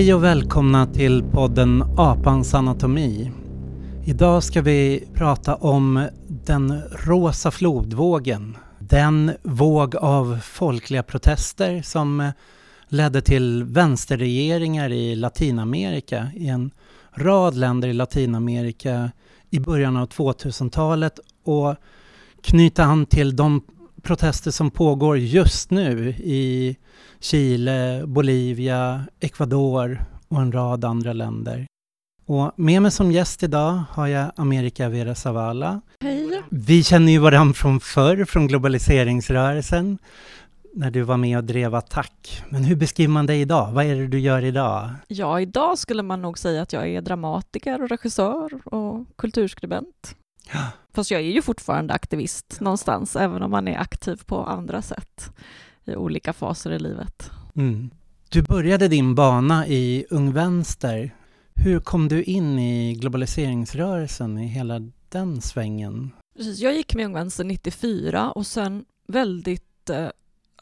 Hej och välkomna till podden Apans anatomi. Idag ska vi prata om den rosa flodvågen. Den våg av folkliga protester som ledde till vänsterregeringar i Latinamerika, i en rad länder i Latinamerika i början av 2000-talet och knyta an till de protester som pågår just nu i Chile, Bolivia, Ecuador och en rad andra länder. Och med mig som gäst idag har jag America Vera Zavala. Hej! Vi känner ju varandra från förr, från globaliseringsrörelsen, när du var med och drev Attack. Men hur beskriver man dig idag? Vad är det du gör idag? Ja, idag skulle man nog säga att jag är dramatiker och regissör och kulturskribent. Fast jag är ju fortfarande aktivist någonstans, även om man är aktiv på andra sätt i olika faser i livet. Mm. Du började din bana i Ung Vänster. Hur kom du in i globaliseringsrörelsen, i hela den svängen? Precis, jag gick med Ung Vänster 94 och sen väldigt eh,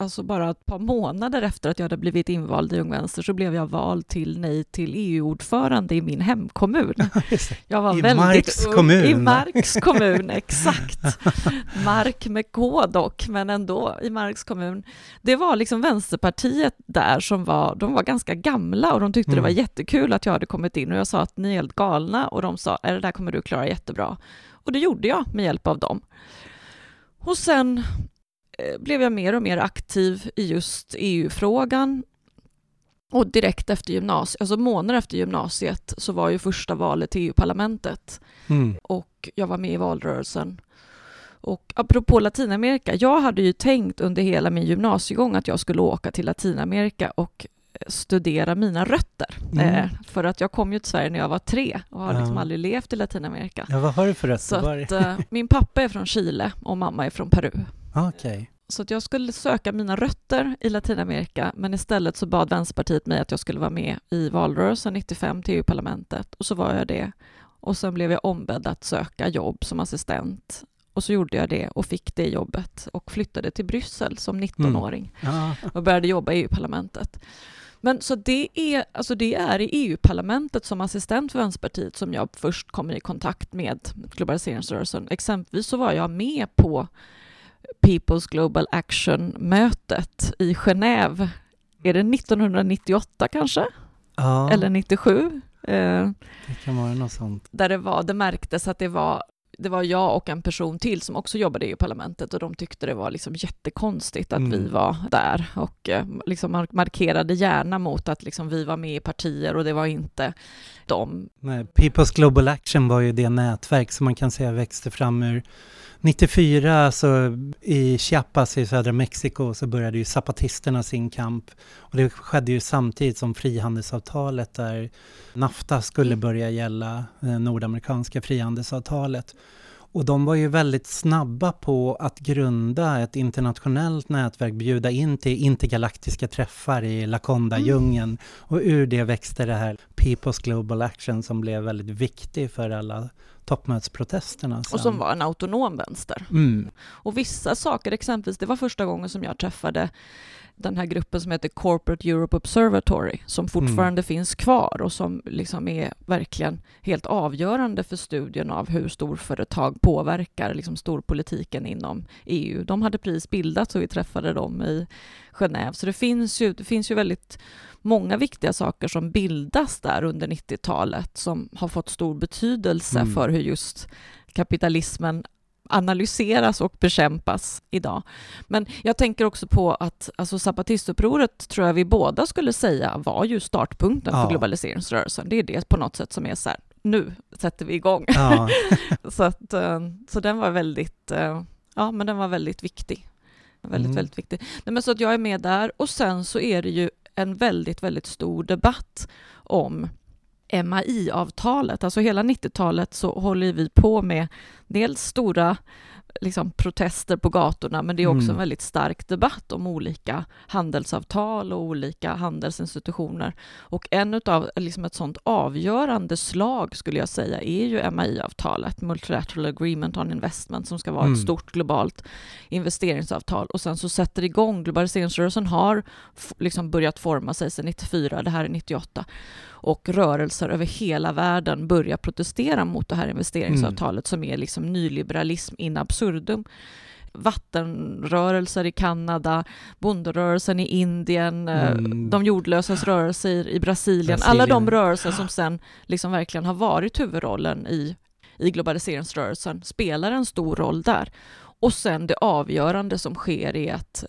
alltså bara ett par månader efter att jag hade blivit invald i Ung Vänster så blev jag vald till Nej till EU-ordförande i min hemkommun. Jag var I väldigt Marks ung. kommun. I Marks kommun, exakt. Mark med K dock, men ändå i Marks kommun. Det var liksom Vänsterpartiet där som var, de var ganska gamla och de tyckte det var Mm. jättekul att jag hade kommit in och jag sa att ni är helt galna och de sa, är det där kommer du klara jättebra. Och det gjorde jag med hjälp av dem. Och sen blev jag mer och mer aktiv i just EU-frågan. Och direkt efter gymnasiet, alltså månader efter gymnasiet, så var ju första valet till EU-parlamentet Mm. och jag var med i valrörelsen. Och apropå Latinamerika, jag hade ju tänkt under hela min gymnasiegång att jag skulle åka till Latinamerika och eh, studera mina rötter. Mm. Eh, för att jag kom ju till Sverige när jag var tre och har liksom Ja. aldrig levt i Latinamerika. Ja, vad har du för rötter? Så att, eh, min pappa är från Chile och mamma är från Peru. Okej. Så att jag skulle söka mina rötter i Latinamerika, men istället så bad Vänsterpartiet mig att jag skulle vara med i valrörelsen 95 till EU-parlamentet och så var jag det. Och sen blev jag ombedd att söka jobb som assistent och så gjorde jag det och fick det jobbet och flyttade till Bryssel som 19-åring Ja. och började jobba i EU-parlamentet. Men så det är, alltså det är i EU-parlamentet som assistent för Vänsterpartiet som jag först kommer i kontakt med globaliseringsrörelsen. Exempelvis så var jag med på People's Global Action-mötet i Genève. Är det 1998 kanske? ja, Eller 97? Eh, det kan vara något sånt. där det, var, det märktes att det var, det var jag och en person till som också jobbade i EU-parlamentet och de tyckte det var liksom jättekonstigt att Mm. vi var där och eh, liksom mar- markerade gärna mot att liksom vi var med i partier och det var inte de. Nej, People's Global Action var ju det nätverk som man kan säga växte fram ur 94 så i Chiapas i södra Mexiko så började ju zapatisterna sin kamp och det skedde ju samtidigt som frihandelsavtalet där NAFTA skulle börja gälla, det nordamerikanska frihandelsavtalet. Och de var ju väldigt snabba på att grunda ett internationellt nätverk, bjuda in till intergalaktiska träffar i Lakonda-djungeln. Och ur det växte det här People's Global Action som blev väldigt viktig för alla toppmötesprotesterna. sen. Och som var en autonom vänster. Mm. Och vissa saker, exempelvis, det var första gången som jag träffade den här gruppen som heter Corporate Europe Observatory, som fortfarande finns kvar och som liksom är verkligen helt avgörande för studien av hur storföretag påverkar liksom storpolitiken inom EU. De hade precis bildats och vi träffade dem i Genève, så det finns ju, det finns ju väldigt många viktiga saker som bildas där under 90-talet som har fått stor betydelse Mm. för hur just kapitalismen analyseras och bekämpas idag. Men jag tänker också på att alltså Zapatistupproret tror jag vi båda skulle säga var ju startpunkten Ja. för globaliseringsrörelsen. Det är det på något sätt som är så här, nu sätter vi igång. Ja, så, att, eh, så den var väldigt, eh, ja men den var väldigt viktig. Väldigt, Mm. väldigt viktig. Nej, men så att jag är med där och sen så är det ju en väldigt, väldigt stor debatt om MAI-avtalet. Alltså hela 90-talet så håller vi på med dels stora liksom, protester på gatorna, men det är också Mm. en väldigt stark debatt om olika handelsavtal och olika handelsinstitutioner. Och en utav liksom ett sånt avgörande slag skulle jag säga är ju MAI-avtalet, Multilateral Agreement on Investment, som ska vara Mm. ett stort globalt investeringsavtal. Och sen så sätter det igång, globaliseringsrörelsen har liksom börjat forma sig sedan 94, det här är 98 och rörelser över hela världen börjar protestera mot det här investeringsavtalet som är liksom nyliberalism in absurdum. Vattenrörelser i Kanada, bonderörelsen i Indien, eh, Mm. de jordlösas rörelser i Brasilien, Brasilien. alla de rörelser som sen liksom verkligen har varit huvudrollen i, i globaliseringsrörelsen spelar en stor roll där. Och sen det avgörande som sker är att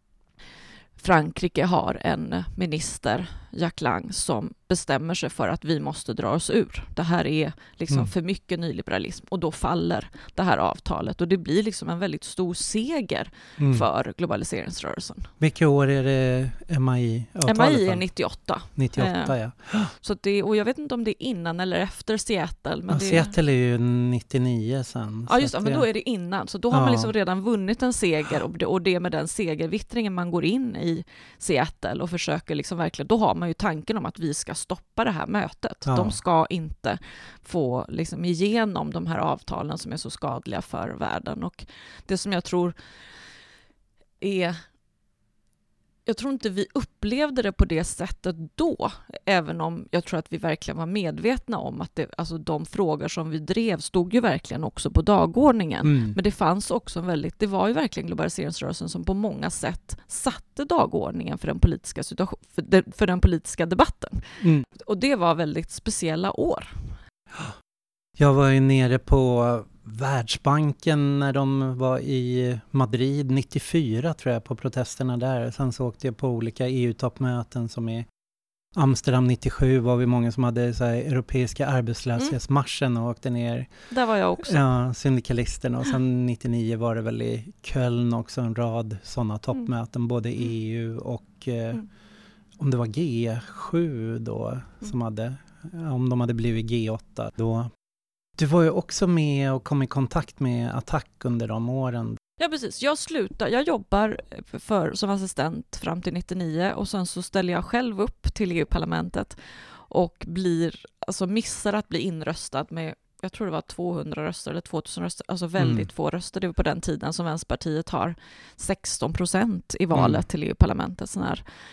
Frankrike har en minister, Jack Lang, som bestämmer sig för att vi måste dra oss ur. Det här är liksom Mm. för mycket nyliberalism och då faller det här avtalet och det blir liksom en väldigt stor seger Mm. för globaliseringsrörelsen. Vilka år är det MAI-avtalet? MAI är då? 98, 98 ja. så det, och jag vet inte om det är innan eller efter Seattle. Men ja Seattle är ju 99 sen. Ja just det, men då är det innan. Så då har Ja. man liksom redan vunnit en seger och det, och det är med den segervittringen man går in i Seattle och försöker liksom verkligen, då har man ju tanken om att vi ska stoppa det här mötet. Ja. De ska inte få liksom igenom de här avtalen som är så skadliga för världen. Och det som jag tror är jag tror inte vi upplevde det på det sättet då, även om jag tror att vi verkligen var medvetna om att det, alltså de frågor som vi drev stod ju verkligen också på dagordningen. Mm. Men det fanns också en väldigt, det var ju verkligen globaliseringsrörelsen som på många sätt satte dagordningen för den politiska, situation, för den, för den politiska debatten. Mm. Och det var väldigt speciella år. Jag var ju nere på Världsbanken när de var i Madrid 94 tror jag på protesterna där. Sen så åkte jag på olika EU-toppmöten som i Amsterdam 97 var vi många som hade så här europeiska arbetslöshetsmarschen och åkte ner. Där var jag också. Ja, syndikalisterna och sen 99 var det väl i Köln också en rad sådana toppmöten, både EU och eh, Mm. om det var G7 då som hade, om de hade blivit G8 då. Du var ju också med och kom i kontakt med Attack under de åren. Ja, precis. Jag slutar, jag jobbar eh, för, som assistent fram till 99 och sen så ställer jag själv upp till EU-parlamentet och blir, alltså missar att bli inröstad med jag tror det var 200 röster eller 2000 röster, alltså väldigt Mm. få röster. Det var på den tiden som Vänsterpartiet har 16 procent i valet Mm. till EU-parlamentet.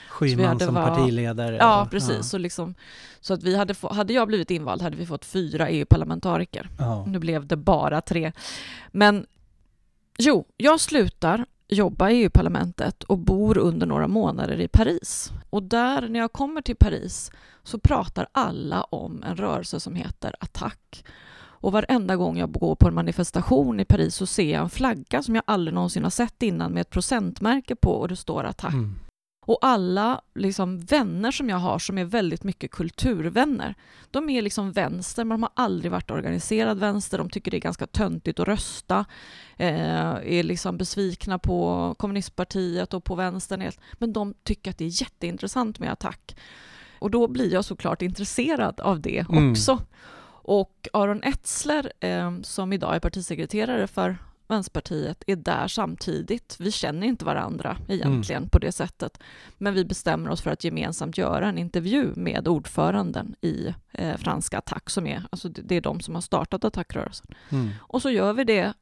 Schyman som var- partiledare. Ja, precis. Så, liksom, så att vi hade få, hade jag blivit invald hade vi fått fyra EU-parlamentariker. Ja. Nu blev det bara tre. Men jo, jag slutar jobba i EU-parlamentet och bor under några månader i Paris. Och där, när jag kommer till Paris, så pratar alla om en rörelse som heter Attack. Och varenda gång jag går på en manifestation i Paris så ser jag en flagga som jag aldrig någonsin har sett innan med ett procentmärke på och det står Attack. Mm. Och alla liksom vänner som jag har som är väldigt mycket kulturvänner, de är liksom vänster, men de har aldrig varit organiserad vänster. De tycker det är ganska töntigt att rösta, eh, är liksom besvikna på kommunistpartiet och på vänstern. Men de tycker att det är jätteintressant med attack. Och då blir jag såklart intresserad av det Mm. också. Och Aron Etzler, eh, som idag är partisekreterare för Vänsterpartiet, är där samtidigt. Vi känner inte varandra egentligen på det sättet. Men vi bestämmer oss för att gemensamt göra en intervju med ordföranden i eh, franska Attack, som är, alltså det, det är de som har startat attackrörelsen. Mm. Och så gör vi det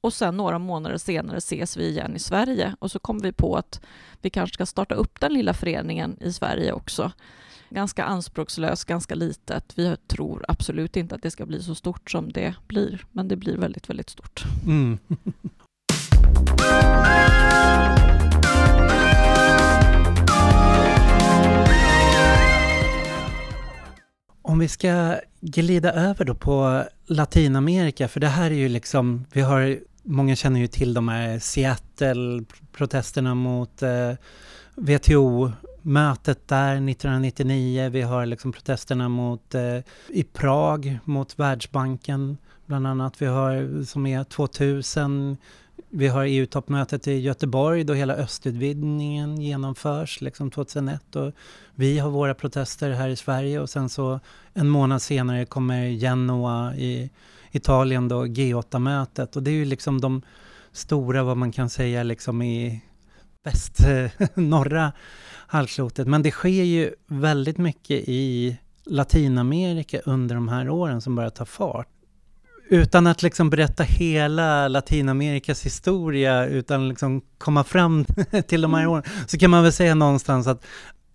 och sen några månader senare ses vi igen i Sverige och så kommer vi på att vi kanske ska starta upp den lilla föreningen i Sverige också. Ganska anspråkslöst, ganska litet. Vi tror absolut inte att det ska bli så stort som det blir, men det blir väldigt, väldigt stort. Mm. Om vi ska glida över då på Latinamerika, för det här är ju liksom, vi har, många känner ju till de här Seattle-protesterna mot eh, Mötet där 1999, vi har liksom protesterna mot, eh, i Prag mot Världsbanken bland annat, vi har som är 2000, vi har EU-toppmötet i Göteborg då hela östutvidgningen genomförs, liksom 2001. Och vi har våra protester här i Sverige. Och sen så en månad senare kommer Genoa i, Italien då G8-mötet och det är ju liksom de stora, vad man kan säga, liksom i väst, norra halvklotet. Men det sker ju väldigt mycket i Latinamerika under de här åren som börjar ta fart. Utan att liksom berätta hela Latinamerikas historia, utan liksom komma fram till de här mm. åren, så kan man väl säga någonstans att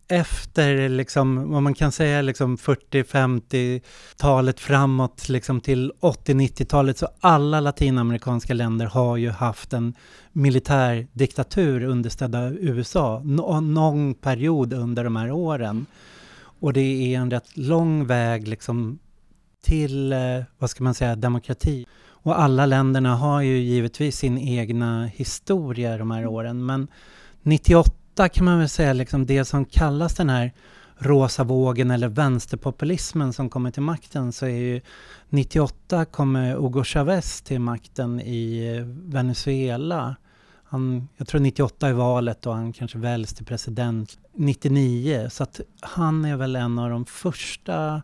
efter liksom, vad man kan säga liksom 40-50-talet framåt liksom till 80-90-talet så alla latinamerikanska länder har ju haft en militär diktatur understödd av USA no någon period under de här åren. Och det är en rätt lång väg liksom till, eh, vad ska man säga, demokrati. Och alla länderna har ju givetvis sin egna historia de här åren, men 98 kan man väl säga liksom det som kallas den här rosa vågen eller vänsterpopulismen som kommer till makten så är ju 98 kommer Hugo Chavez till makten i Venezuela. Han, jag tror 98 är valet och han kanske väljs till president 99 så att han är väl en av de första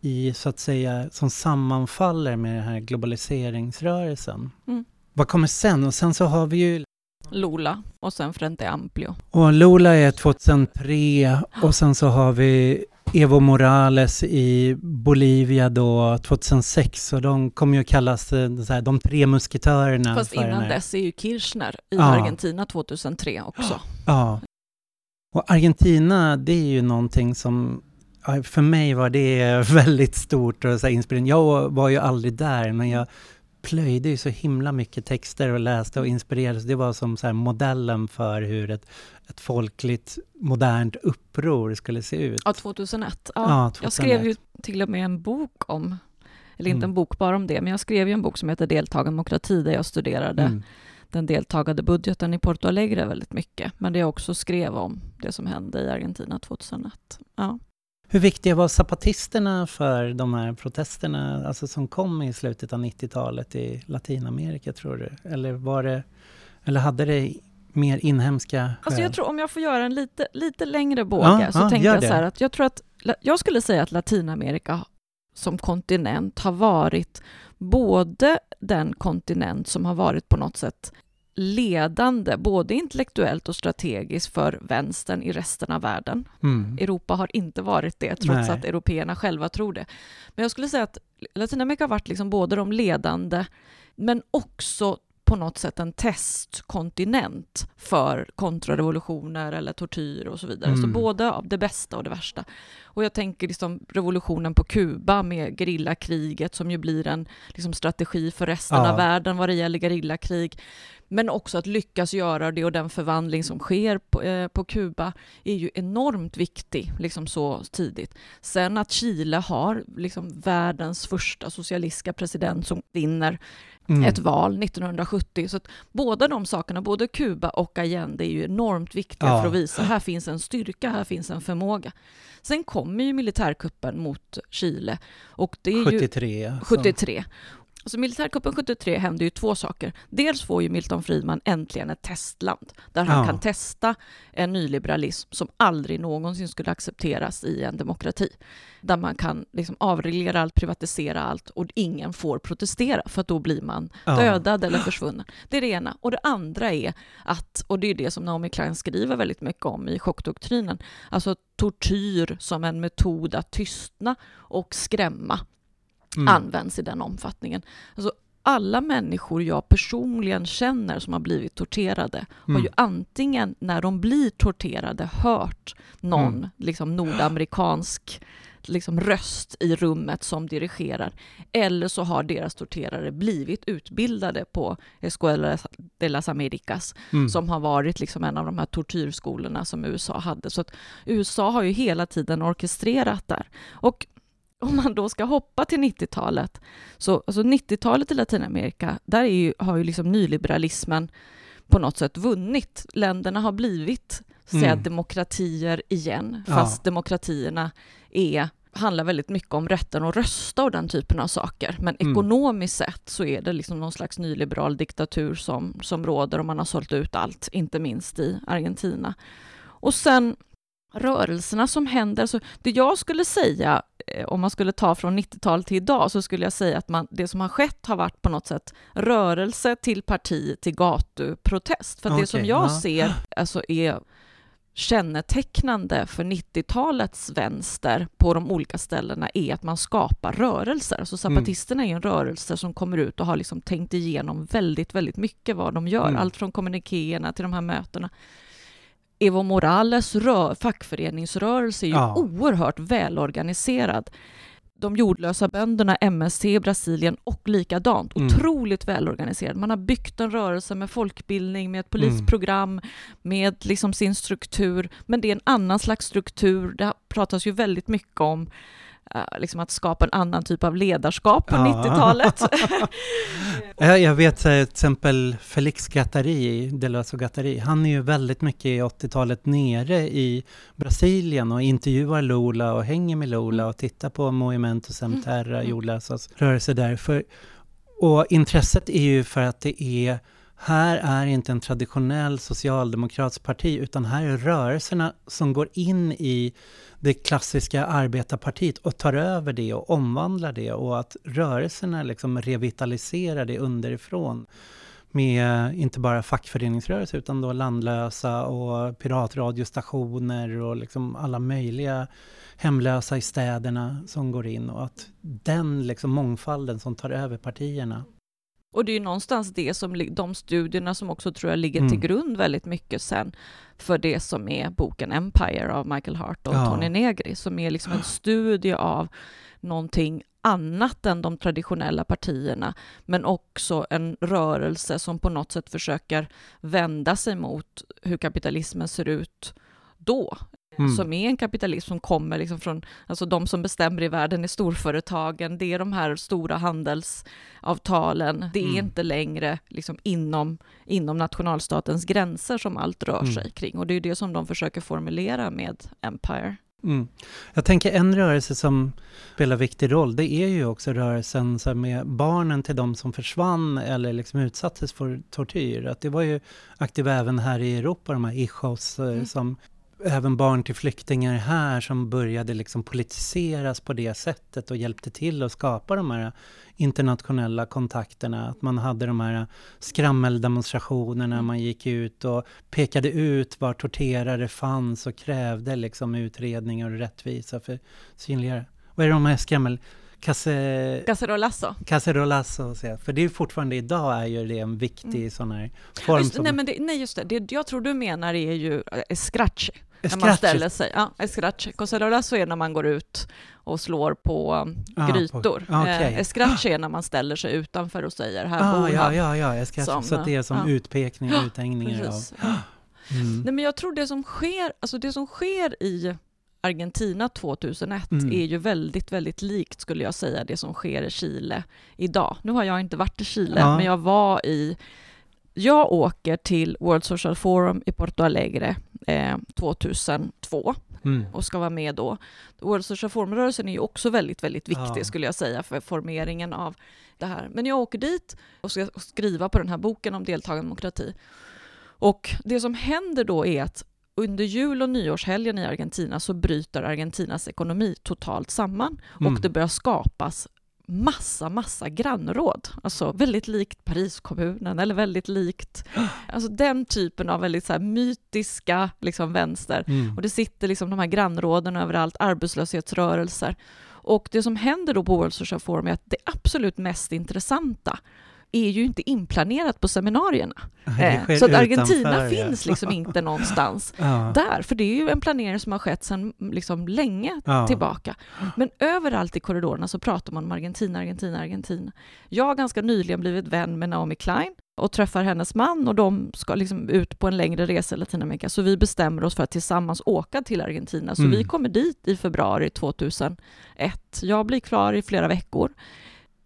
i, så att säga, som sammanfaller med den här globaliseringsrörelsen. Mm. Vad kommer sen? Och sen så har vi ju Lola och sen Frente Amplio. Och Lola är 2003 och sen så har vi Evo Morales i Bolivia då 2006 och de kommer ju kallas eh, så här, de tre musketörerna. Fast innan dess är ju Kirchner i ja. Argentina 2003 också. Ja. Och Argentina, det är ju någonting som för mig var det väldigt stort och så inspirerande. Jag var ju aldrig där, men jag plöjde ju så himla mycket texter och läste och inspirerades. Det var som så modellen för hur ett, ett folkligt modernt uppror skulle se ut. Ja, 2001. Ja, ja 2001. Jag skrev ju till och med en bok om, eller inte mm. en bok bara om det, men jag skrev ju en bok som heter Deltagardemokrati där jag studerade mm. den deltagande budgeten i Porto Alegre väldigt mycket, men det jag också skrev om det som hände i Argentina 2001. Ja. Hur viktiga var zapatisterna för de här protesterna alltså som kom i slutet av 90-talet i Latinamerika, tror du? Eller, var det, eller hade det mer inhemska skäl? Alltså jag tror, om jag får göra en lite, lite längre båge, ja, så ja, tänkte jag så här att jag tror att jag skulle säga att Latinamerika som kontinent har varit både den kontinent som har varit på något sätt ledande, både intellektuellt och strategiskt, för vänstern i resten av världen. Mm. Europa har inte varit det, trots Nej. att européerna själva tror det. Men jag skulle säga att Latinamerika har varit liksom både de ledande, men också på något sätt en testkontinent för kontrarevolutioner eller tortyr och så vidare. Mm. Så både av det bästa och det värsta. Och jag tänker liksom revolutionen på Kuba med gerillakriget som ju blir en liksom strategi för resten ja. av världen vad det gäller gerillakrig. Men också att lyckas göra det och den förvandling som sker på, eh, på Kuba är ju enormt viktig, liksom så tidigt. Sen att Chile har liksom världens första socialistiska president som vinner mm. ett val 1970. Så att båda de sakerna, både Kuba och Allende, är ju enormt viktiga ja. för att visa här finns en styrka, här finns en förmåga. Sen kommer ju militärkuppen mot Chile. Och det är 73. Ju 73. Alltså militärkuppen 73 hände ju två saker. Dels får ju Milton Friedman äntligen ett testland där han ja. kan testa en nyliberalism som aldrig någonsin skulle accepteras i en demokrati. Där man kan liksom avreglera allt, privatisera allt och ingen får protestera för att då blir man ja. dödad eller försvunnen. Det är det ena. Och det andra är att, och det är det som Naomi Klein skriver väldigt mycket om i chockdoktrinen, alltså tortyr som en metod att tystna och skrämma mm. används i den omfattningen. Alltså, alla människor jag personligen känner som har blivit torterade mm. har ju antingen när de blir torterade hört någon mm. liksom, nordamerikansk liksom, röst i rummet som dirigerar, eller så har deras torterare blivit utbildade på Escuela de las Americas, mm. som har varit liksom en av de här tortyrskolorna som USA hade. Så att USA har ju hela tiden orkestrerat där. Och om man då ska hoppa till 90-talet, så alltså 90-talet i Latinamerika, där är ju, har ju liksom nyliberalismen på något sätt vunnit. Länderna har blivit säga, mm. demokratier igen, fast ja. demokratierna är handlar väldigt mycket om rätten att rösta och den typen av saker. Men mm. ekonomiskt sett så är det liksom någon slags nyliberal diktatur som, som råder och man har sålt ut allt, inte minst i Argentina. Och sen rörelserna som händer. Så det jag skulle säga, eh, om man skulle ta från 90-talet till idag, så skulle jag säga att man, det som har skett har varit på något sätt rörelse till parti till gatuprotest. För okay, det som jag ja. ser alltså är kännetecknande för 90-talets vänster på de olika ställena är att man skapar rörelser. Så zapatisterna mm. är en rörelse som kommer ut och har liksom tänkt igenom väldigt, väldigt mycket vad de gör. Mm. Allt från kommunikéerna till de här mötena. Evo Morales rör, fackföreningsrörelse är ju ja. oerhört välorganiserad. De jordlösa bönderna, MSC i Brasilien och likadant. Mm. Otroligt välorganiserad. Man har byggt en rörelse med folkbildning, med ett polisprogram, mm. med liksom sin struktur. Men det är en annan slags struktur. Det pratas ju väldigt mycket om liksom att skapa en annan typ av ledarskap på ja. 90-talet. jag vet till exempel Felix Gattari, Deleuze Gattari, han är ju väldigt mycket i 80-talet nere i Brasilien och intervjuar Lula och hänger med Lula och tittar på Movimento Sem Terra, mm. jordlösas rörelse där. För, och intresset är ju för att det är här är inte en traditionell socialdemokratisk parti, utan här är rörelserna som går in i det klassiska arbetarpartiet och tar över det och omvandlar det och att rörelserna liksom revitaliserar det underifrån med inte bara fackföreningsrörelse utan då landlösa och piratradiostationer och liksom alla möjliga hemlösa i städerna som går in och att den liksom mångfalden som tar över partierna och det är ju någonstans det som, de studierna som också tror jag ligger mm. till grund väldigt mycket sen för det som är boken Empire av Michael Hart och ja. Tony Negri, som är liksom en studie av någonting annat än de traditionella partierna, men också en rörelse som på något sätt försöker vända sig mot hur kapitalismen ser ut då, mm. som är en kapitalism som kommer liksom från, alltså de som bestämmer i världen är storföretagen, det är de här stora handelsavtalen, det är mm. inte längre liksom inom, inom nationalstatens gränser som allt rör mm. sig kring, och det är det som de försöker formulera med Empire. Mm. Jag tänker en rörelse som spelar viktig roll, det är ju också rörelsen så med barnen till de som försvann eller liksom utsattes för tortyr. Att det var ju aktiva även här i Europa, de här Ichos eh, mm. som även barn till flyktingar här som började liksom politiseras på det sättet och hjälpte till att skapa de här internationella kontakterna. Att man hade de här skrammeldemonstrationerna, mm. man gick ut och pekade ut var torterare fanns och krävde liksom utredningar och rättvisa för synligare. Vad är det de här skrämmel... Casse... Cacerolazo, för det är fortfarande idag är ju det en viktig mm. sån här form. Just, som... nej, men det, nej, just det. Det jag tror du menar är ju scratch. När man ställer sig. Ja, escrache. Coserola är när man går ut och slår på ah, grytor. På, okay. eh, är när man ställer sig utanför och säger här ah, bor ja, ja, ja. Som, så det är som ja. utpekning, uthängningar av... Mm. Nej, men jag tror det som sker, alltså det som sker i Argentina 2001 mm. är ju väldigt, väldigt likt, skulle jag säga, det som sker i Chile idag. Nu har jag inte varit i Chile, ja. men jag var i jag åker till World Social Forum i Porto Alegre eh, 2002 mm. och ska vara med då. World Social Forum-rörelsen är ju också väldigt, väldigt viktig ja. skulle jag säga för formeringen av det här. Men jag åker dit och ska skriva på den här boken om deltagande demokrati. Och det som händer då är att under jul och nyårshelgen i Argentina så bryter Argentinas ekonomi totalt samman mm. och det börjar skapas massa, massa grannråd. Alltså väldigt likt Pariskommunen eller väldigt likt alltså den typen av väldigt så mytiska liksom, vänster. Mm. Och det sitter liksom de här grannråden överallt, arbetslöshetsrörelser. Och det som händer då på World Social Forum är att det absolut mest intressanta är ju inte inplanerat på seminarierna. Eh, så att Argentina utanför, finns ja. liksom inte någonstans ja. där, för det är ju en planering som har skett sedan liksom länge ja. tillbaka. Men överallt i korridorerna så pratar man om Argentina, Argentina, Argentina. Jag har ganska nyligen blivit vän med Naomi Klein och träffar hennes man och de ska liksom ut på en längre resa i Latinamerika, så vi bestämmer oss för att tillsammans åka till Argentina. Så mm. vi kommer dit i februari 2001. Jag blir klar i flera veckor.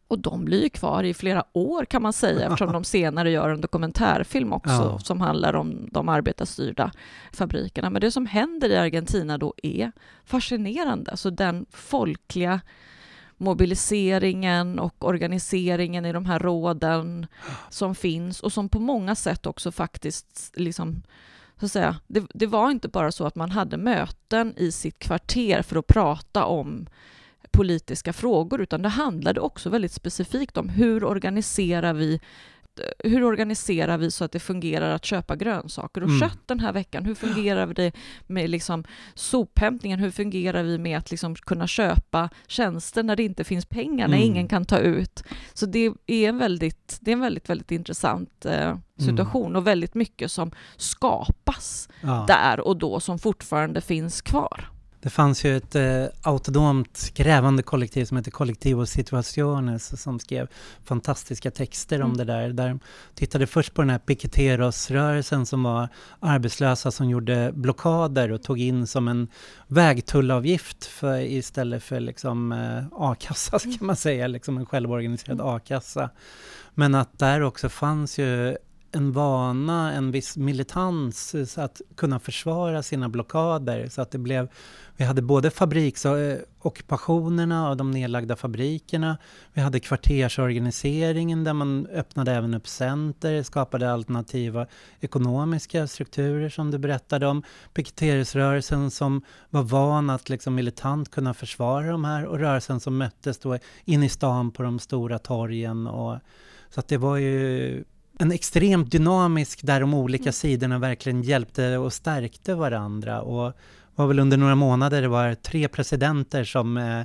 Och de blir ju kvar i flera år kan man säga eftersom de senare gör en dokumentärfilm också ja. som handlar om de arbetarstyrda fabrikerna. Men det som händer i Argentina då är fascinerande. Alltså den folkliga mobiliseringen och organiseringen i de här råden som finns och som på många sätt också faktiskt liksom så att säga, det, det var inte bara så att man hade möten i sitt kvarter för att prata om politiska frågor, utan det handlade också väldigt specifikt om hur organiserar vi hur organiserar vi så att det fungerar att köpa grönsaker och mm. kött den här veckan? Hur fungerar det med liksom sophämtningen? Hur fungerar vi med att liksom kunna köpa tjänster när det inte finns pengar, när mm. ingen kan ta ut? Så det är en väldigt, det är en väldigt, väldigt intressant eh, situation mm. och väldigt mycket som skapas ja. där och då som fortfarande finns kvar. Det fanns ju ett eh, autonomt grävande kollektiv som heter Collectivo Situaciones som skrev fantastiska texter mm. om det där. Där de tittade först på den här Piqueteros-rörelsen som var arbetslösa som gjorde blockader och tog in som en vägtullavgift för, istället för liksom, eh, a-kassa kan man säga, liksom en självorganiserad mm. a-kassa. Men att där också fanns ju en vana, en viss militans eh, så att kunna försvara sina blockader. Så att det blev, vi hade både fabriksockupationerna eh, och de nedlagda fabrikerna. Vi hade kvartersorganiseringen där man öppnade även upp center, skapade alternativa ekonomiska strukturer som du berättade om. Piketeringsrörelsen som var van att liksom militant kunna försvara de här och rörelsen som möttes då in i stan på de stora torgen. Och, så att det var ju en extremt dynamisk där de olika mm. sidorna verkligen hjälpte och stärkte varandra. Och var väl under några månader det var tre presidenter som, eh,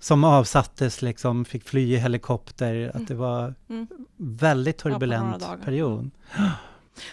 som avsattes, liksom, fick fly i helikopter. Mm. Att det var mm. väldigt turbulent ja, period.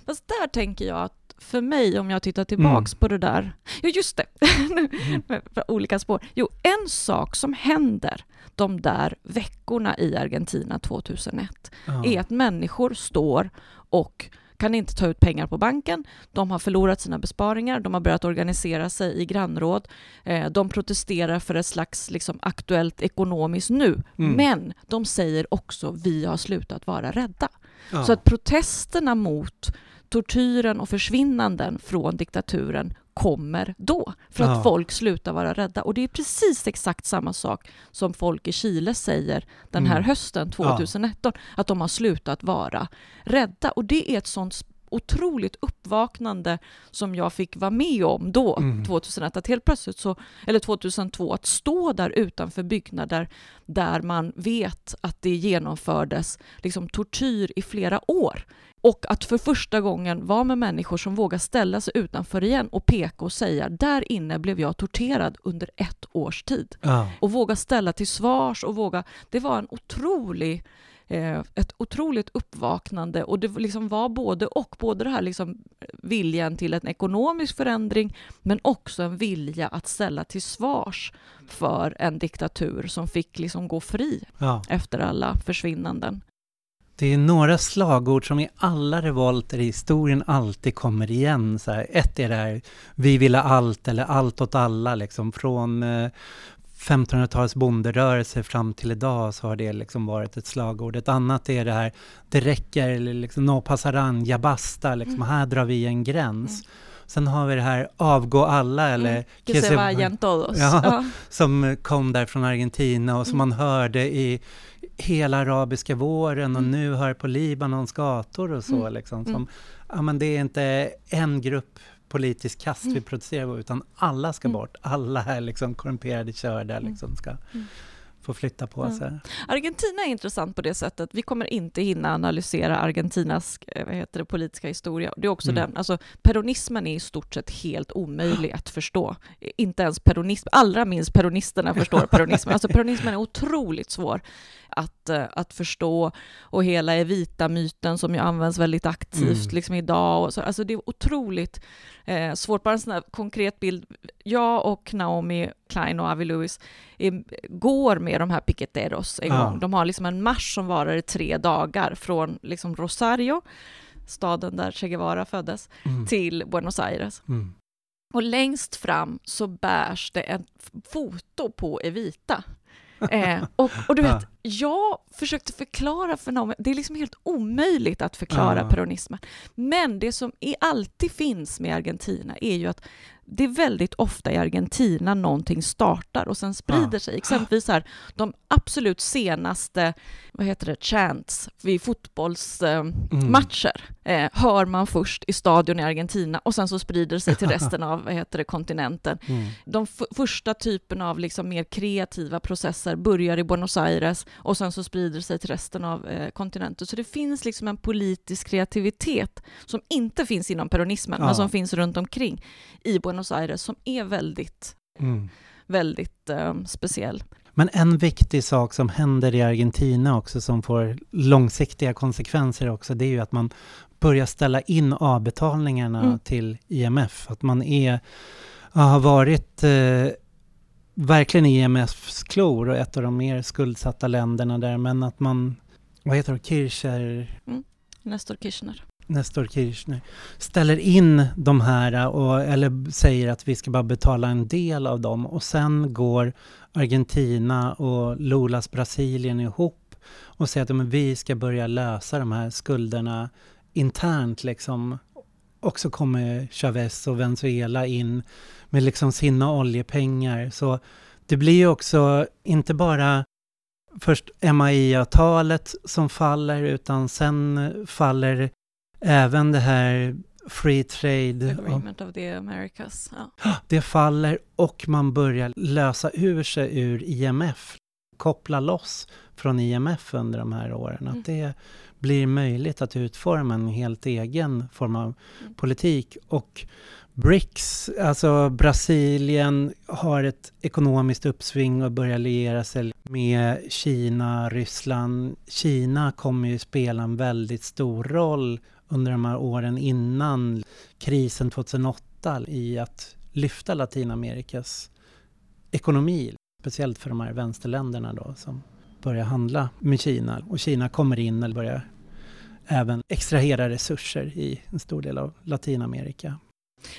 Fast där tänker jag att för mig, om jag tittar tillbaks mm. på det där, ja just det, mm. olika spår. Jo, en sak som händer de där veckorna i Argentina 2001 ja. är att människor står och kan inte ta ut pengar på banken, de har förlorat sina besparingar, de har börjat organisera sig i grannråd, eh, de protesterar för ett slags liksom, aktuellt ekonomiskt nu, mm. men de säger också vi har slutat vara rädda. Ja. Så att protesterna mot tortyren och försvinnanden från diktaturen kommer då, för att ja. folk slutar vara rädda. Och det är precis exakt samma sak som folk i Chile säger den här mm. hösten 2019, ja. att de har slutat vara rädda. Och det är ett sånt otroligt uppvaknande som jag fick vara med om då, mm. 2001, att helt plötsligt så, eller 2002, att stå där utanför byggnader där man vet att det genomfördes liksom tortyr i flera år. Och att för första gången vara med människor som vågar ställa sig utanför igen och peka och säga där inne blev jag torterad under ett års tid. Ja. Och våga ställa till svars och våga, det var en otrolig eh, ett otroligt uppvaknande och det liksom var både och, både det här liksom viljan till en ekonomisk förändring men också en vilja att ställa till svars för en diktatur som fick liksom gå fri ja. efter alla försvinnanden. Det är några slagord som i alla revolter i historien alltid kommer igen. Så här, ett är det här, vi vill ha allt eller allt åt alla, liksom från eh, 1500-talets bonderörelse fram till idag så har det liksom varit ett slagord. Ett annat är det här, det räcker, liksom, no pasaran, ja basta, liksom, mm. här drar vi en gräns. Mm. Sen har vi det här avgå alla eller mm. que se vayan todos. Ja, ja. Som kom där från Argentina och som mm. man hörde i hela arabiska våren och mm. nu hör på Libanons gator och så. Mm. Liksom, som, ja, men det är inte en grupp politisk kast vi protesterar utan alla ska bort. Alla är liksom korrumperade körda liksom ska få flytta på mm. sig. Argentina är intressant på det sättet. Vi kommer inte hinna analysera Argentinas eh, vad heter det, politiska historia. Det är också mm. den, alltså peronismen är i stort sett helt omöjlig att förstå. Inte ens peronism, allra minst peronisterna förstår peronismen. Alltså peronismen är otroligt svår att, eh, att förstå och hela Evita-myten som ju används väldigt aktivt mm. liksom idag. Och så, alltså det är otroligt eh, svårt. Bara en sån här konkret bild. Jag och Naomi Klein och Avi Lewis är, går med de här piqueteros en ja. gång. De har liksom en marsch som varar i tre dagar från liksom Rosario, staden där Che Guevara föddes, mm. till Buenos Aires. Mm. Och längst fram så bärs det ett foto på Evita. Eh, och, och, du vet, jag försökte förklara för någon, det är liksom helt omöjligt att förklara Ja. peronismen. Men det som är, alltid finns med Argentina är ju att det är väldigt ofta i Argentina någonting startar och sen sprider Ja. sig. Exempelvis här, de absolut senaste, vad heter det, chants vid fotbollsmatcher Mm. eh, hör man först i stadion i Argentina och sen så sprider det sig till resten av, vad heter det, kontinenten. Mm. De första typen av liksom mer kreativa processer börjar i Buenos Aires och sen så sprider det sig till resten av eh, kontinenten. Så det finns liksom en politisk kreativitet som inte finns inom peronismen, Ja. men som finns runt omkring i Buenos Aires som är väldigt, Mm. väldigt eh, speciell. Men en viktig sak som händer i Argentina också som får långsiktiga konsekvenser också, det är ju att man börjar ställa in avbetalningarna Mm. till IMF. Att man är, har varit eh, verkligen i IMFs klor och ett av de mer skuldsatta länderna där, men att man, vad heter det, Kircher, Nestor Kirchner. Nestor Kirchner, ställer in de här och, eller säger att vi ska bara betala en del av dem och sen går Argentina och Lulas Brasilien ihop och säga att men, vi ska börja lösa de här skulderna internt liksom. Och så kommer Chavez och Venezuela in med liksom sina oljepengar. Så det blir ju också inte bara först MAI-avtalet som faller utan sen faller även det här Free Trade. Agreement of the Americas. Ja. Det faller och man börjar lösa ur sig ur IMF. Koppla loss från IMF under de här åren. Mm. Att det blir möjligt att utforma en helt egen form av Mm. politik. Och BRICS, alltså Brasilien har ett ekonomiskt uppsving och börjar liera sig med Kina, Ryssland. Kina kommer ju spela en väldigt stor roll under de här åren innan krisen 2008 i att lyfta Latinamerikas ekonomi. Speciellt för de här vänsterländerna då som börjar handla med Kina. Och Kina kommer in och börjar även extrahera resurser i en stor del av Latinamerika.